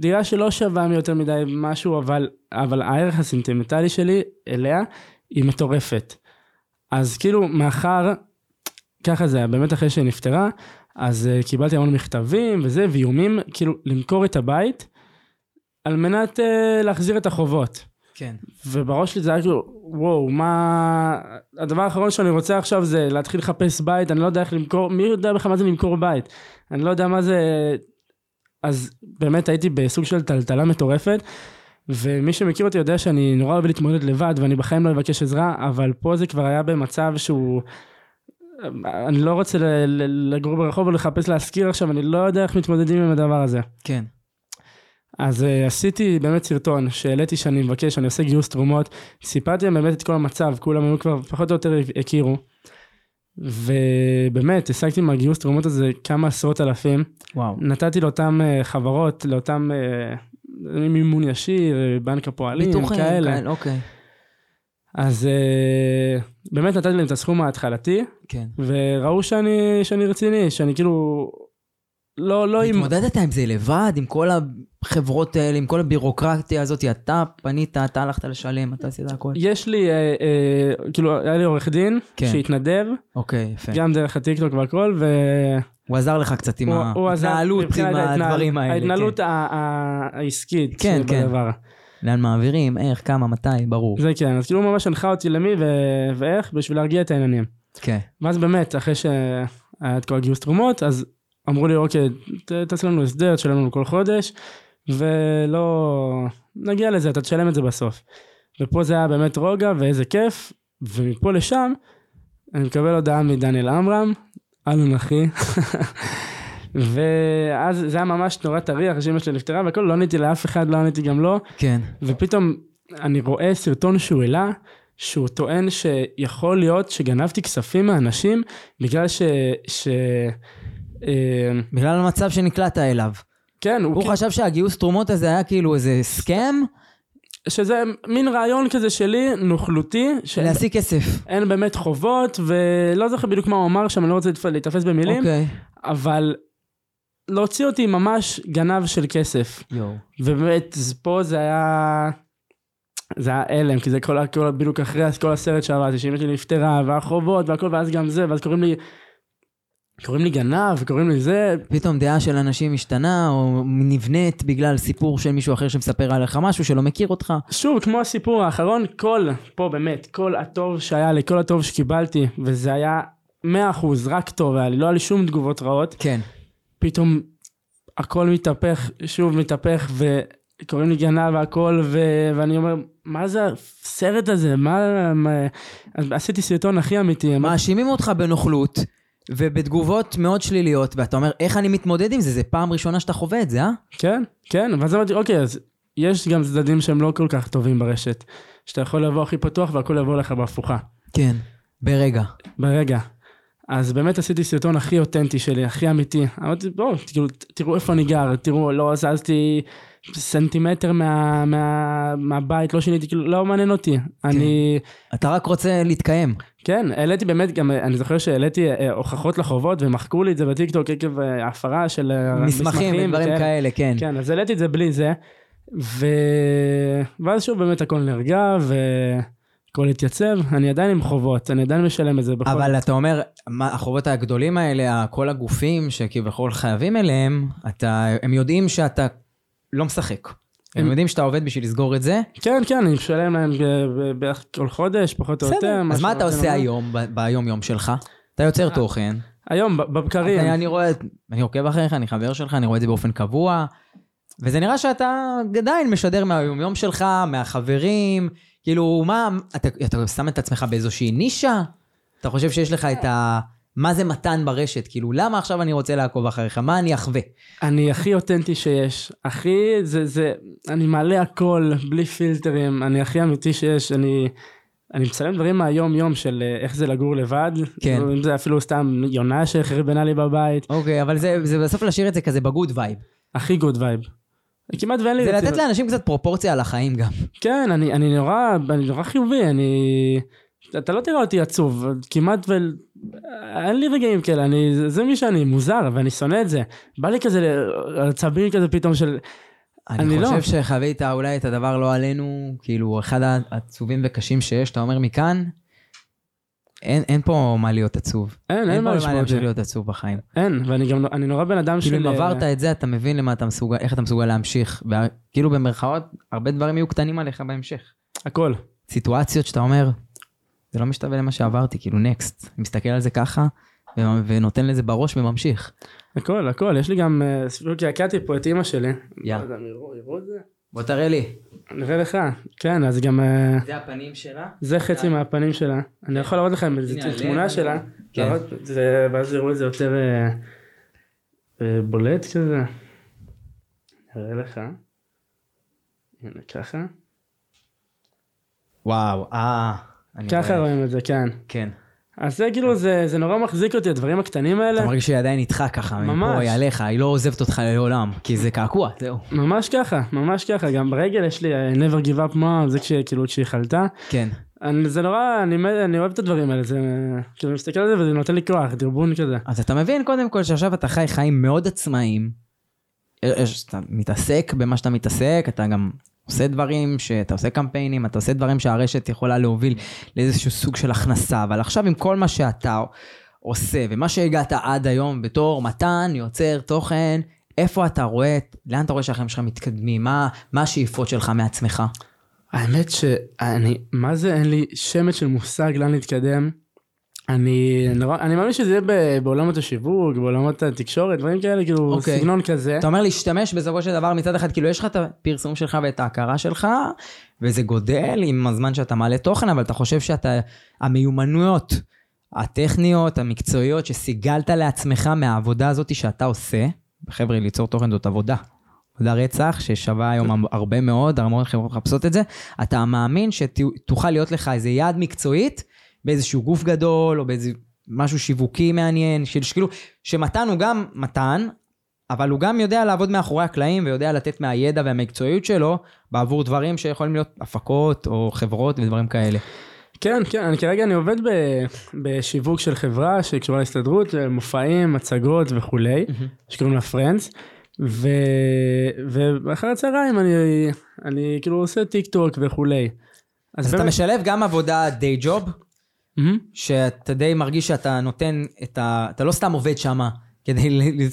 דירה שלא שווה מי יותר מדי משהו, אבל, אבל הערך הסנטימנטלי שלי אליה היא מטורפת. אז כאילו, מאחר, ככה זה היה, באמת אחרי שהיא נפטרה, אז uh, קיבלתי המון מכתבים וזה, ואיומים, כאילו, למכור את הבית, על מנת uh, להחזיר את החובות. כן. ובראש שלי זה היה כאילו, וואו, מה... הדבר האחרון שאני רוצה עכשיו זה להתחיל לחפש בית, אני לא יודע איך למכור, מי יודע בכלל מה זה למכור בית? אני לא יודע מה זה... אז באמת הייתי בסוג של טלטלה מטורפת, ומי שמכיר אותי יודע שאני נורא אוהב להתמודד לבד, ואני בחיים לא אבקש עזרה, אבל פה זה כבר היה במצב שהוא... אני לא רוצה לגור ברחוב ולחפש להשכיר עכשיו, אני לא יודע איך מתמודדים עם הדבר הזה. כן. אז uh, עשיתי באמת סרטון שהעליתי שאני מבקש, אני עושה גיוס תרומות, סיפרתי להם באמת את כל המצב, כולם היו כבר פחות או יותר הכירו. ובאמת, השגתי מהגיוס תרומות הזה כמה עשרות אלפים. וואו. נתתי לאותן uh, חברות, לאותם uh, מימון ישיר, בנק הפועלים, ביטוחים כאלה. כאלה, אוקיי. אז uh, באמת נתתי להם את הסכום ההתחלתי, כן. וראו שאני, שאני רציני, שאני כאילו... לא, לא עם... התמודדת עם זה לבד, עם כל החברות האלה, עם כל הבירוקרטיה הזאת, אתה פנית, אתה הלכת לשלם, אתה עשית הכל. יש לי, אה, אה, כאילו, היה לי עורך דין, כן. שהתנדב, אוקיי, יפה. גם דרך הטיקטוק והכל, והוא הוא עזר לך קצת עם ההתנהלות, עם הדברים האלה. ההתנהלות כן. ה- ה- העסקית כן, כן. שבדבר. לאן מעבירים, איך, כמה, מתי, ברור. זה כן, אז כאילו הוא ממש הנחה אותי למי ו- ואיך, בשביל להרגיע את העניינים. כן. ואז באמת, אחרי שהיה את כל הגיוס תרומות, אז אמרו לי, אוקיי, תעשה לנו הסדר, תשלם לנו כל חודש, ולא... נגיע לזה, אתה תשלם את זה בסוף. ופה זה היה באמת רוגע ואיזה כיף, ומפה לשם, אני מקבל הודעה מדניאל עמרם, אהלן אחי. [LAUGHS] ואז זה היה ממש נורא טרי אחרי שאמא שלי נפטרה והכל, לא עניתי לאף אחד, לא עניתי גם לו, כן. ופתאום אני רואה סרטון שהוא העלה, שהוא טוען שיכול להיות שגנבתי כספים מאנשים בגלל ש... ש... אה, בגלל המצב שנקלעת אליו. כן, הוא, הוא כן, חשב שהגיוס תרומות הזה היה כאילו איזה סכם שזה מין רעיון כזה שלי, נוכלותי, שאין להשיג כסף. אין באמת חובות, ולא זוכר בדיוק מה הוא אמר שם, אני לא רוצה להיתפס במילים, אוקיי. אבל להוציא אותי ממש גנב של כסף. יואו. ובאמת, פה זה היה... זה היה הלם, כי זה כל, כל, בדיוק אחרי כל הסרט שעברתי, שאמא שלי נפטרה, והחובות, והכל, ואז גם זה, ואז קוראים לי... קוראים לי גנב, קוראים לי זה, פתאום דעה של אנשים משתנה, או נבנית בגלל סיפור של מישהו אחר שמספר עליך משהו שלא מכיר אותך. שוב, כמו הסיפור האחרון, כל, פה באמת, כל הטוב שהיה לי, כל הטוב שקיבלתי, וזה היה 100% רק טוב היה לי, לא היה לי שום תגובות רעות, כן. פתאום הכל מתהפך, שוב מתהפך, וקוראים לי גנב והכל, ו... ואני אומר, מה זה הסרט הזה? מה... מה... עשיתי סרטון הכי אמיתי. מאשימים אותך בנוכלות, ובתגובות מאוד שליליות, ואתה אומר, איך אני מתמודד עם זה? זה פעם ראשונה שאתה חווה את זה, אה? כן, כן, ואז אמרתי, אוקיי, אז יש גם צדדים שהם לא כל כך טובים ברשת, שאתה יכול לבוא הכי פתוח והכל יבוא לך בהפוכה. כן. ברגע. ברגע. אז באמת עשיתי סרטון הכי אותנטי שלי, הכי אמיתי. אמרתי, בואו, תראו, תראו איפה אני גר, תראו, לא זזתי סנטימטר מה, מה, מהבית, לא שיניתי, כאילו, לא מעניין אותי. אני, אתה רק רוצה להתקיים. כן, העליתי באמת גם, אני זוכר שהעליתי אה, הוכחות לחובות, ומחקו לי את זה בטיקטוק עקב אה, הפרה של אה, מסמכים ודברים וכאלה. כאלה, כן. כן, אז העליתי את זה בלי זה, ו... ואז שוב באמת הכל נרגע, והכל התייצב, אני עדיין עם חובות, אני עדיין משלם את זה בכל... אבל אתה אומר, מה, החובות הגדולים האלה, כל הגופים שכביכול חייבים אליהם, אתה, הם יודעים שאתה לא משחק. הם הם- יודעים שאתה עובד בשביל לסגור את זה. כן, כן, אני משלם להם ב- בערך כל חודש, פחות או יותר. אז מה אתה עושה לעשות. היום, ב- ביום יום שלך? אתה יוצר תוכן. היום, בבקרים. אני, אני רואה, אני עוקב אחריך, אני חבר שלך, אני רואה את זה באופן קבוע, וזה נראה שאתה עדיין משדר מהיום-יום שלך, מהחברים, כאילו, מה, אתה, אתה שם את עצמך באיזושהי נישה? אתה חושב שיש לך את ה... מה זה מתן ברשת? כאילו, למה עכשיו אני רוצה לעקוב אחריך? מה אני אחווה? אני הכי אותנטי שיש. הכי, זה, זה, אני מעלה הכל, בלי פילטרים, אני הכי אמיתי שיש. אני, אני מצלם דברים מהיום-יום של אה, איך זה לגור לבד. כן. אם זה אפילו סתם יונה שחרבנה לי בבית. אוקיי, אבל זה, זה בסוף להשאיר את זה כזה ב good vibe. הכי good vibe. כמעט ואין לי... זה. לתת לאנשים קצת פרופורציה על החיים גם. כן, אני, אני נורא, אני נורא חיובי, אני... אתה לא תראה אותי עצוב, כמעט ו... אין לי רגעים כאלה, אני, זה, זה מי שאני, מוזר, ואני שונא את זה. בא לי כזה עצבים כזה פתאום של... אני, אני לא. חושב שחווית אולי את הדבר לא עלינו, כאילו, אחד העצובים וקשים שיש, אתה אומר מכאן, אין, אין פה מה להיות עצוב. אין, אין מה לשמוע את להמשיך זה. להיות עצוב בחיים. אין, ואני גם, לא- אני נורא בן אדם כאילו של... אם עברת את זה, אתה מבין למה אתה מסוגל, איך אתה מסוגל להמשיך. וה- כאילו במרכאות, הרבה דברים יהיו קטנים עליך בהמשך. הכל. סיטואציות שאתה אומר, זה לא משתווה למה שעברתי, כאילו נקסט. אני מסתכל על זה ככה, ונותן לזה בראש וממשיך. הכל, הכל. יש לי גם... אה, סביב כי הכרתי פה את אימא שלי. יאללה. לא? בוא תראה לי. נראה לך. כן, אז גם... אה, זה הפנים שלה? זה חצי מהפנים שלה. אני יכול להראות לכם איזו תמונה שלה. כן. ואז יראו את זה יותר אה, אה, בולט כזה. נראה לך. הנה ככה. וואו, אה. ככה רואה. רואים את זה, כן. כן. אז זה כאילו, זה זה נורא מחזיק אותי, הדברים הקטנים האלה. אתה מרגיש שהיא עדיין איתך ככה, מפה ממש. היא עליך, היא לא עוזבת אותך לעולם, כי זה קעקוע, זהו. ממש ככה, ממש ככה. גם ברגל יש לי never give up mom, זה כאילו כשהיא חלתה. כן. אני- זה נורא, אני אני אוהב את הדברים האלה, זה כאילו, אני מסתכל על זה וזה נותן לי כוח, דרבון כזה. אז אתה מבין קודם כל שעכשיו אתה חי חיים מאוד עצמאיים. יש- אתה מתעסק במה שאתה מתעסק, אתה גם עושה דברים, שאתה עושה קמפיינים, אתה עושה דברים שהרשת יכולה להוביל לאיזשהו סוג של הכנסה, אבל עכשיו עם כל מה שאתה עושה ומה שהגעת עד היום בתור מתן, יוצר תוכן, איפה אתה רואה, לאן אתה רואה שהחיים שלך מתקדמים, מה, מה השאיפות שלך מעצמך? האמת שאני, מה זה, אין לי שמץ של מושג לאן להתקדם. אני נורא, אני מאמין שזה יהיה בעולמות השיווק, בעולמות התקשורת, דברים כאלה, כאילו, אוקיי. סגנון כזה. אתה אומר להשתמש בסופו של דבר מצד אחד, כאילו יש לך את הפרסום שלך ואת ההכרה שלך, וזה גודל עם הזמן שאתה מעלה תוכן, אבל אתה חושב שאתה, המיומנויות הטכניות, המקצועיות, שסיגלת לעצמך מהעבודה הזאת שאתה עושה, חבר'ה, ליצור תוכן זאת עבודה. עבודה רצח ששווה היום הרבה מאוד, המון חברות מחפשות את זה, אתה מאמין שתוכל להיות לך איזה יעד מקצועית באיזשהו גוף גדול, או באיזה משהו שיווקי מעניין, שכאילו, שמתן הוא גם מתן, אבל הוא גם יודע לעבוד מאחורי הקלעים ויודע לתת מהידע והמקצועיות שלו בעבור דברים שיכולים להיות הפקות או חברות ודברים כאלה. כן, כן, אני כרגע אני עובד ב, בשיווק של חברה שקשורה להסתדרות, מופעים, מצגות וכולי, שקוראים לה פרנדס, ו, ואחר הצהריים אני, אני כאילו עושה טיק טוק וכולי. אז, אז באמת... אתה משלב גם עבודה day job, ממ-המ. שאתה די מרגיש שאתה נותן את ה... אתה לא סתם עובד שמה. כדי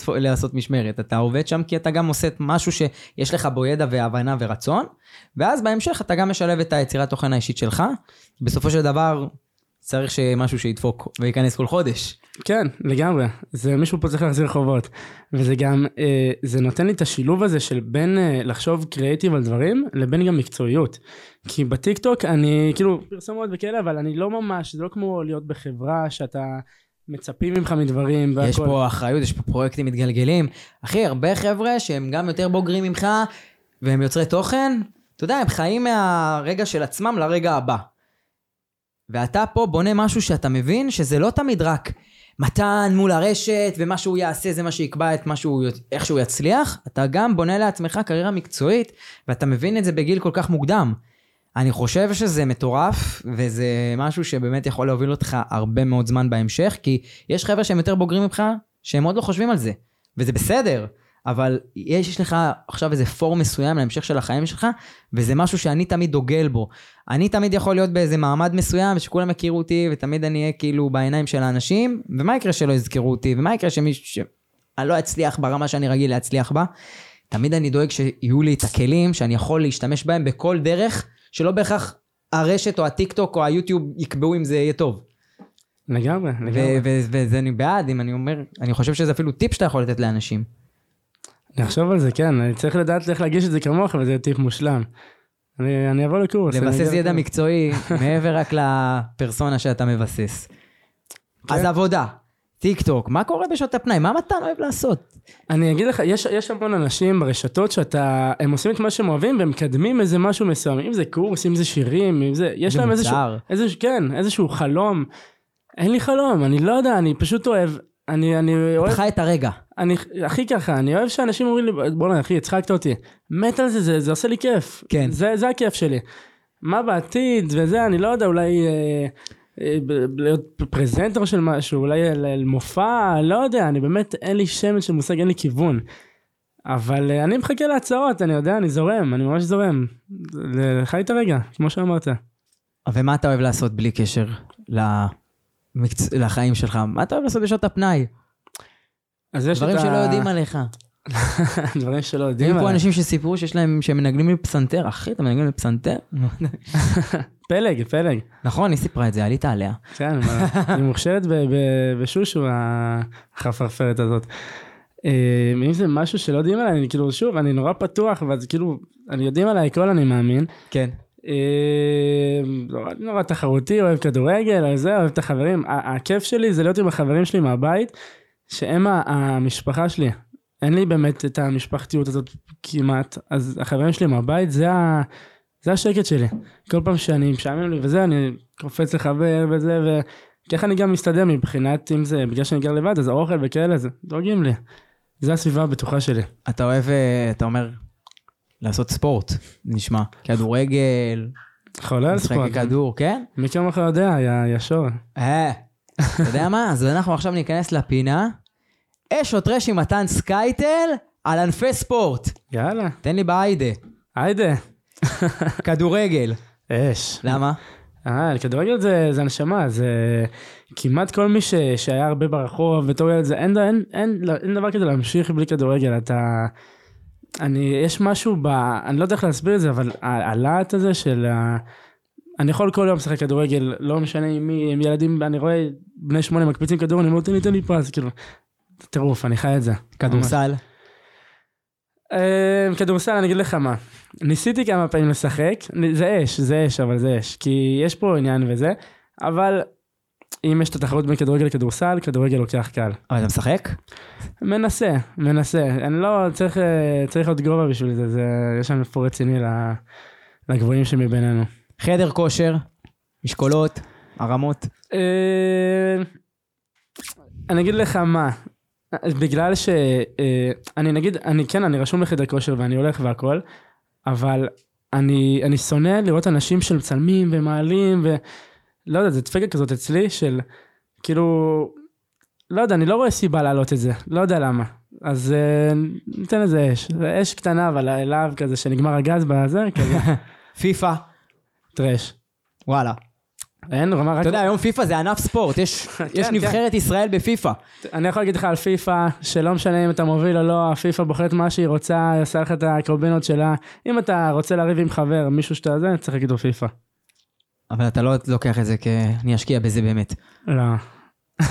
לעשות משמרת. אתה עובד שם כי אתה גם עושה משהו שיש לך בו ידע והבנה ורצון, ואז בהמשך אתה גם משלב את היצירת תוכן האישית שלך. בסופו של דבר, צריך שמשהו שידפוק וייכנס כל חודש. כן, לגמרי. זה מישהו פה צריך להחזיר חובות. וזה גם, אה, זה נותן לי את השילוב הזה של בין אה, לחשוב קריאיטיב על דברים, לבין גם מקצועיות. כי בטיקטוק אני, כאילו, פרסומות וכאלה, אבל אני לא ממש, זה לא כמו להיות בחברה שאתה... מצפים ממך מדברים והכל. יש פה אחריות, יש פה פרויקטים מתגלגלים. אחי, הרבה חבר'ה שהם גם יותר בוגרים ממך, והם יוצרי תוכן, אתה יודע, הם חיים מהרגע של עצמם לרגע הבא. ואתה פה בונה משהו שאתה מבין שזה לא תמיד רק מתן מול הרשת, ומה שהוא יעשה זה מה שיקבע את מה שהוא, איך שהוא יצליח, אתה גם בונה לעצמך קריירה מקצועית, ואתה מבין את זה בגיל כל כך מוקדם. אני חושב שזה מטורף, וזה משהו שבאמת יכול להוביל אותך הרבה מאוד זמן בהמשך, כי יש חבר'ה שהם יותר בוגרים ממך, שהם עוד לא חושבים על זה, וזה בסדר, אבל יש, יש לך עכשיו איזה פורום מסוים להמשך של החיים שלך, וזה משהו שאני תמיד דוגל בו. אני תמיד יכול להיות באיזה מעמד מסוים, ושכולם יכירו אותי, ותמיד אני אהיה כאילו בעיניים של האנשים, ומה יקרה שלא יזכרו אותי, ומה יקרה שמישהו, שאני לא אצליח ברמה שאני רגיל להצליח בה. תמיד אני דואג שיהיו לי את הכלים שאני יכול להשתמש בהם בכל דרך, שלא בהכרח הרשת או הטיק טוק או היוטיוב יקבעו אם זה יהיה טוב. לגמרי, לגמרי. וזה אני בעד, אם אני אומר, אני חושב שזה אפילו טיפ שאתה יכול לתת לאנשים. אני אחשוב על זה, כן, אני צריך לדעת איך להגיש את זה כמוך, וזה טיפ מושלם. אני, אני אבוא לקורס. לבסס ידע מקצועי [LAUGHS] מעבר רק לפרסונה שאתה מבסס. כן. אז עבודה, טיק טוק, מה קורה בשעות הפנאי? מה מתן אוהב לעשות? אני אגיד לך, יש, יש המון אנשים ברשתות שאתה, הם עושים את מה שהם אוהבים והם מקדמים איזה משהו מסוים, אם זה קורס, אם זה שירים, אם זה, יש להם איזשהו, איזשהו, כן, איזשהו חלום. אין לי חלום, אני לא יודע, אני פשוט אוהב, אני, אני אוהב... חי את הרגע. אני, הכי ככה, אני אוהב שאנשים אומרים לי, בוא'נה אחי, הצחקת אותי. מת על זה, זה, זה עושה לי כיף. כן. זה, זה הכיף שלי. מה בעתיד וזה, אני לא יודע, אולי... אה, אה, להיות פרזנטור של משהו, אולי על מופע, לא יודע, אני באמת, אין לי שמץ של מושג, אין לי כיוון. אבל אה, אני מחכה להצעות, אני יודע, אני זורם, אני ממש זורם. חי את הרגע, כמו שאמרת. ומה אתה אוהב לעשות בלי קשר למקצ... לחיים שלך? מה אתה אוהב לעשות בשעות הפנאי? אז יש דברים שלא יודעים עליך. [LAUGHS] דברים שלא יודעים עליך. היו פה אנשים שסיפרו שיש להם, שהם מנגנים לי פסנתר. אחי, אתה מנגן לי פסנתר? [LAUGHS] פלג, פלג. נכון, היא סיפרה את זה, עלית עליה. כן, היא [LAUGHS] מוכשרת בשושו, החפרפרת הזאת. אה, אם זה משהו שלא יודעים עליי, אני כאילו, שוב, אני נורא פתוח, ואז כאילו, אני יודעים עליי הכל, אני מאמין. כן. נורא תחרותי, אוהב כדורגל, זה, אוהב את החברים. הכיף שלי זה להיות עם החברים שלי מהבית, שהם המשפחה שלי. אין לי באמת את המשפחתיות הזאת כמעט, אז החברים שלי מהבית זה ה... זה השקט שלי. כל פעם שאני משעמם לי וזה, אני קופץ לחבר וזה, וככה אני גם מסתדר מבחינת, אם זה בגלל שאני גר לבד, אז האוכל וכאלה, זה דואגים לי. זה הסביבה הבטוחה שלי. אתה אוהב, אה, אתה אומר, לעשות ספורט, נשמע. כדורגל, חולה על ספורט. משחקי כדור, כן? מי כמוך יודע, יא שור. אה, אתה יודע מה? אז אנחנו עכשיו ניכנס לפינה. אש או טרש עם מתן סקייטל על ענפי ספורט. יאללה. תן לי בהיידה. היידה. כדורגל. אש. למה? אה, כדורגל זה, זה הנשמה, זה כמעט כל מי ש, שהיה הרבה ברחוב בתור ילד, זה אין, אין, אין, אין, אין דבר כזה להמשיך בלי כדורגל, אתה... אני, יש משהו ב... אני לא יודע איך להסביר את זה, אבל הלהט הזה של ה... אני יכול כל יום לשחק כדורגל, לא משנה עם מי, עם ילדים, אני רואה בני שמונה מקפיצים כדור, אני אומר, תן לי, תן לי פרס, כאילו, טירוף, אני חי את זה. כדורסל? אה, כדורסל, אני אגיד לך מה. ניסיתי כמה פעמים לשחק, זה אש, זה אש, אבל זה אש, כי יש פה עניין וזה, אבל אם יש את התחרות בין כדורגל לכדורסל, כדורגל לוקח קל. אבל אתה משחק? מנסה, מנסה. אני לא, צריך, אה, צריך עוד גובה בשביל זה, זה יש שם פה רציני לגבוהים שמבינינו. חדר כושר, משקולות, הרמות. אה, אני אגיד לך מה, בגלל ש... אה, אני נגיד, אני כן, אני רשום לחדר כושר ואני הולך והכל, אבל אני, אני שונא לראות אנשים שמצלמים ומעלים ו... לא יודע, זה דפקת כזאת אצלי של כאילו... לא יודע, אני לא רואה סיבה להעלות את זה, לא יודע למה. אז אה, ניתן לזה אש. זה אש קטנה, אבל אליו כזה שנגמר הגז בזה, [LAUGHS] כזה, פיפא, טרש. וואלה. אין, רמה רק... אתה יודע, היום פיפא זה ענף ספורט, יש [LAUGHS] יש כן. נבחרת ישראל בפיפא. אני יכול להגיד לך על פיפא, שלא משנה אם אתה מוביל או לא, הפיפא בוחרת מה שהיא רוצה, היא עושה לך את הקורבינות שלה. אם אתה רוצה לריב עם חבר, מישהו שאתה זה, צריך להגיד לו פיפא. אבל אתה לא לוקח את זה כ... אני אשקיע בזה באמת. לא. [LAUGHS]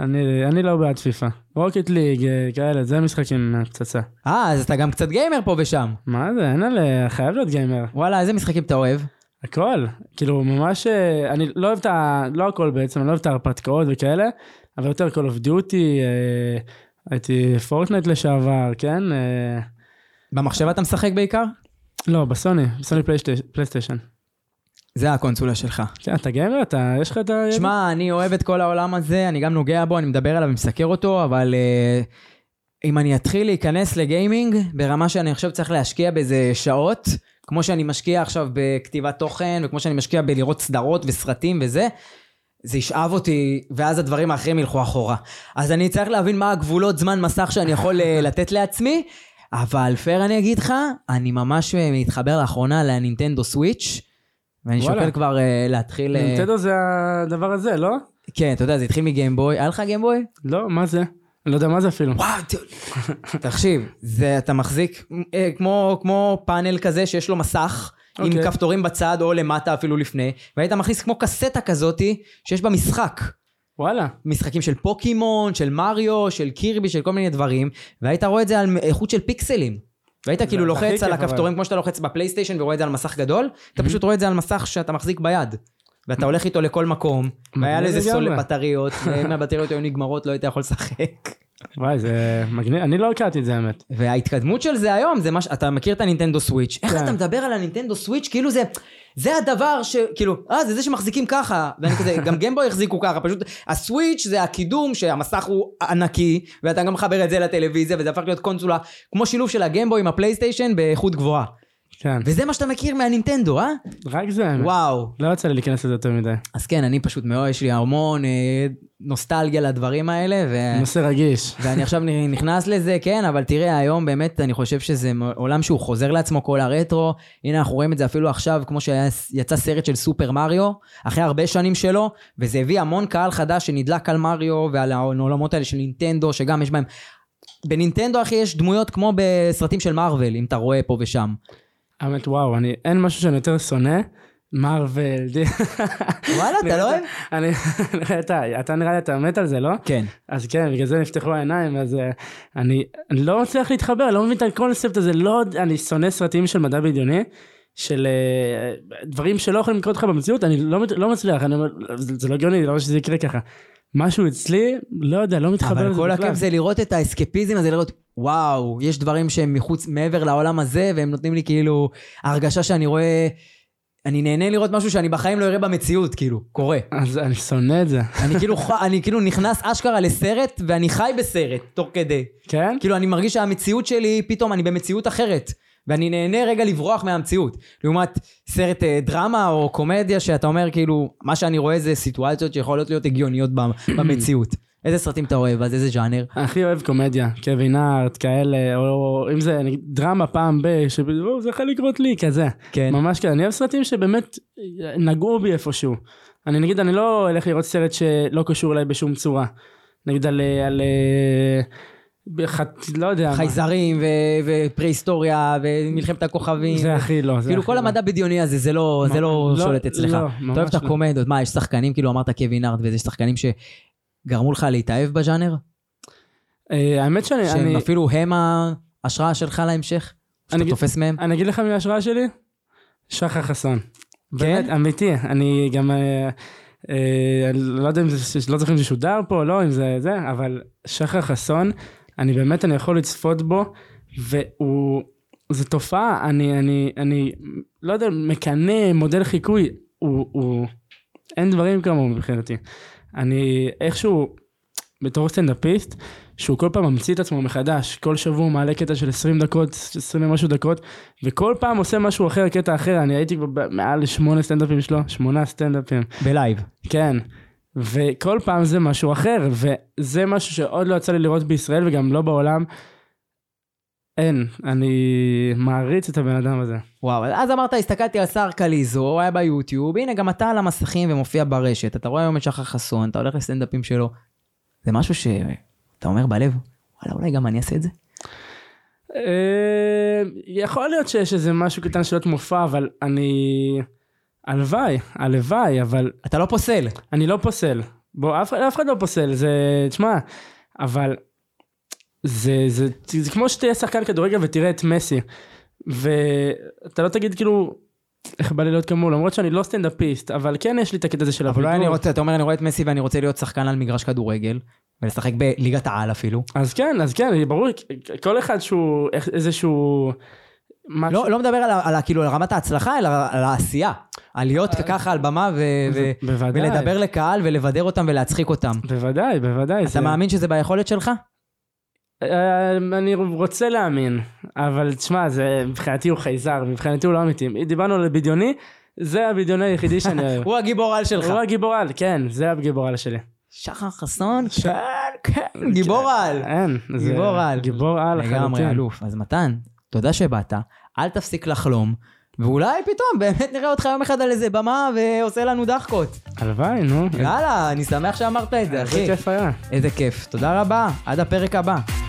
אני, אני לא בעד פיפא. רוקט ליג, אה, כאלה, זה משחקים אה, פצצה. אה, אז אתה גם קצת גיימר פה ושם. מה זה, אין על... חייב להיות גיימר. וואלה, איזה משחקים אתה אוהב? הכל. כאילו, ממש... אה, אני לא אוהב את ה... לא הכל בעצם, אני לא אוהב את ההרפתקאות וכאלה, אבל יותר Call of Duty, אה, הייתי פורטנייט לשעבר, כן? אה, במחשב אתה משחק בעיקר? לא, בסוני, בסוני פלייסטי- פלייסטיישן. זה הקונסולה שלך. כן, אתה גיימר? אתה, יש לך את ה... שמע, אני אוהב את כל העולם הזה, אני גם נוגע בו, אני מדבר עליו ומסקר אותו, אבל uh, אם אני אתחיל להיכנס לגיימינג, ברמה שאני עכשיו צריך להשקיע בזה שעות, כמו שאני משקיע עכשיו בכתיבת תוכן, וכמו שאני משקיע בלראות סדרות וסרטים וזה, זה ישאב אותי, ואז הדברים האחרים ילכו אחורה. אז אני צריך להבין מה הגבולות זמן מסך שאני יכול אה, [LAUGHS] לתת לעצמי, אבל פייר אני אגיד לך, אני ממש אה, מתחבר לאחרונה לנינטנדו סוויץ', ואני. שוקל כבר אה, להתחיל... אה, נינטנדו זה הדבר הזה, לא? כן, אתה יודע, זה התחיל מגיימבוי. היה לך גיימבוי? לא, מה זה? אני לא יודע מה זה אפילו. וואו, תקשיב, זה אתה מחזיק אה, כמו, כמו פאנל כזה שיש לו מסך. עם אוקיי. כפתורים בצד או למטה אפילו לפני, והיית מכניס כמו קסטה כזאתי שיש בה משחק. וואלה. משחקים של פוקימון, של מריו, של קירבי, של כל מיני דברים, והיית רואה את זה על איכות של פיקסלים. והיית כאילו לוחץ על הכפתורים כמו שאתה לוחץ בפלייסטיישן ורואה את זה על מסך גדול, אתה פשוט רואה את זה על מסך שאתה מחזיק ביד. ואתה הולך איתו לכל מקום, והיה לזה סול לגמרי. בטריות, ואם הבטריות היו נגמרות לא היית יכול לשחק. וואי, זה מגניב. אני לא הכרתי את זה, האמת. וההתקדמות של זה היום זה מה ש... אתה מכיר את הנינטנדו סוויץ'. איך כן. אתה מדבר על הנינטנדו סוויץ' כאילו זה... זה הדבר ש... כאילו, אה, זה זה שמחזיקים ככה. ואני כזה, גם גמבוי החזיקו ככה, פשוט הסוויץ' זה הקידום שהמסך הוא ענקי, ואתה גם מחבר את זה לטלוויזיה, וזה הפך להיות קונסולה כמו שילוב של הגמבוי עם הפלייסטיישן באיכות גבוהה. כן. וזה מה שאתה מכיר מהנינטנדו, אה? רק זה, האמת. וואו. לא יצא לי להיכנס לזה יותר מדי. אז כן, אני פשוט מאוד, יש לי המון אה, נוסטלגיה לדברים האלה, ו... נושא רגיש. ואני עכשיו נכנס לזה, כן, אבל תראה, היום באמת אני חושב שזה עולם שהוא חוזר לעצמו כל הרטרו. הנה, אנחנו רואים את זה אפילו עכשיו, כמו שיצא סרט של סופר מריו, אחרי הרבה שנים שלו, וזה הביא המון קהל חדש שנדלק על מריו ועל העולמות האלה של נינטנדו, שגם יש בהם... בנינטנדו, אחי, יש דמויות כמו בסרטים של מארוול, אם אתה רואה פה ושם. האמת, וואו, אני, אין משהו שאני יותר שונא. מארוול, די- וואלה, אתה לא אוהב? אני, אתה, אתה נראה לי אתה מת על זה, לא? כן. אז כן, בגלל זה נפתחו העיניים, אז אה, אני, לא מצליח להתחבר, לא מבין את הקונספט הזה, לא, אני שונא סרטים של מדע בדיוני, של אה, דברים שלא יכולים לקרות לך במציאות, אני לא, לא מצליח, אני זה, זה לא הגיוני, לא שזה יקרה ככה. משהו אצלי, לא יודע, לא מתחבר אבל לזה כל בכלל. הכיף זה לראות את האסקפיזם הזה, לראות, וואו, יש דברים שהם מחוץ, מעבר לעולם הזה, והם נותנים לי כאילו הרגשה שאני רואה, אני נהנה לראות משהו שאני בחיים לא אראה במציאות, כאילו, קורה. אז אני שונא את זה. אני כאילו, [LAUGHS] אני כאילו נכנס אשכרה לסרט, ואני חי בסרט, תוך כדי. כן? כאילו, אני מרגיש שהמציאות שלי, פתאום אני במציאות אחרת. ואני נהנה רגע לברוח מהמציאות. לעומת סרט אה, דרמה או קומדיה, שאתה אומר, כאילו, מה שאני רואה זה סיטואציות שיכולות להיות הגיוניות במ- [CLEARS THROAT] במציאות. איזה סרטים אתה אוהב, אז איזה ז'אנר? הכי אוהב קומדיה, קווין הארט, כאלה, או, אם זה נגיד, דרמה פעם ב... שבו, זה יכול לקרות לי, כזה. כן. ממש כזה. אני אוהב סרטים שבאמת נגעו בי איפשהו. אני נגיד, אני לא אלך לראות סרט שלא קשור אליי בשום צורה. נגיד על... על בחת... לא יודע. חייזרים ו- ופרה-היסטוריה ומלחמת הכוכבים. זה הכי לא. זה כאילו כל לא. המדע בדיוני הזה, זה לא, מה- זה לא לא, שולט אצלך. לא, אתה ממש אוהב את לא. הקומדיות, מה, יש שחקנים, כאילו אמרת קווין ארט, ויש שחקנים שגרמו לך להתאהב בז'אנר? אה, האמת שאני... שהם אני- אפילו הם ההשראה שלך להמשך? שאתה אני תופס מהם? אני אגיד לך מי ההשראה שלי? שחר חסון. באמת, אמיתי. אני גם... אה, אה, לא יודע אם זה, לא זוכר אם זה שודר פה או לא, אם זה זה, אבל שחר חסון, אני באמת, אני יכול לצפות בו, והוא... זו תופעה, אני, אני, אני לא יודע, מקנא, מודל חיקוי, הוא, הוא... אין דברים כמוהו מבחינתי. אני איכשהו, בתור סטנדאפיסט, שהוא כל פעם ממציא את עצמו מחדש, כל שבוע הוא מעלה קטע של 20 דקות, 20 ומשהו דקות, וכל פעם עושה משהו אחר, קטע אחר, אני הייתי כבר מעל שמונה סטנדאפים שלו, שמונה סטנדאפים, ב live. כן. וכל פעם זה משהו אחר, וזה משהו שעוד לא יצא לי לראות בישראל וגם לא בעולם. אין, אני מעריץ את הבן אדם הזה. וואו, אז אמרת, הסתכלתי על שר קליזו, הוא היה ביוטיוב, הנה גם אתה על המסכים ומופיע ברשת, אתה רואה היום את שחר חסון, אתה הולך לסטנדאפים שלו. זה משהו שאתה אומר בלב, וואלה, אולי גם אני אעשה את זה. אה, יכול להיות שיש איזה משהו קטן של להיות מופע, אבל אני... הלוואי, הלוואי, אבל אתה לא פוסל. אני לא פוסל. בוא, אף, אף אחד לא פוסל, זה, תשמע, אבל זה, זה, זה, זה כמו שתהיה שחקן כדורגל ותראה את מסי, ואתה לא תגיד כאילו, איך בא לי להיות כמוהו, למרות שאני לא סטנדאפיסט, אבל כן יש לי את הקטע הזה של אבל אולי אני הבידור. רוצה, אתה אומר, אני רואה את מסי ואני רוצה להיות שחקן על מגרש כדורגל, ולשחק בליגת העל אפילו. אז כן, אז כן, ברור, כל אחד שהוא איזשהו... משהו- לא, לא מדבר על, על, כאילו, על רמת ההצלחה, אלא על העשייה. על להיות ככה על במה ו- ו- בוודאי. ולדבר לקהל ולבדר אותם ולהצחיק אותם. בוודאי, בוודאי. אתה מאמין שזה ביכולת שלך? אה, אני רוצה להאמין, אבל תשמע, זה מבחינתי הוא חייזר, מבחינתי הוא לא אמיתי. דיברנו על בדיוני, זה הבדיוני היחידי שאני אוהב. [LAUGHS] הוא הגיבור על שלך. הוא הגיבור על, כן, זה הגיבור על שלי. שחר חסון, כן, כן, גיבור על. אין, גיבור על. גיבור על לגמרי לחלוטין. אלוף. אז מתן, תודה שבאת, אל תפסיק לחלום, ואולי פתאום באמת נראה אותך יום אחד על איזה במה ועושה לנו דחקות. הלוואי, נו. יאללה, אני שמח שאמרת את זה, איזה אחי. כיף היה. איזה כיף. תודה רבה, עד הפרק הבא.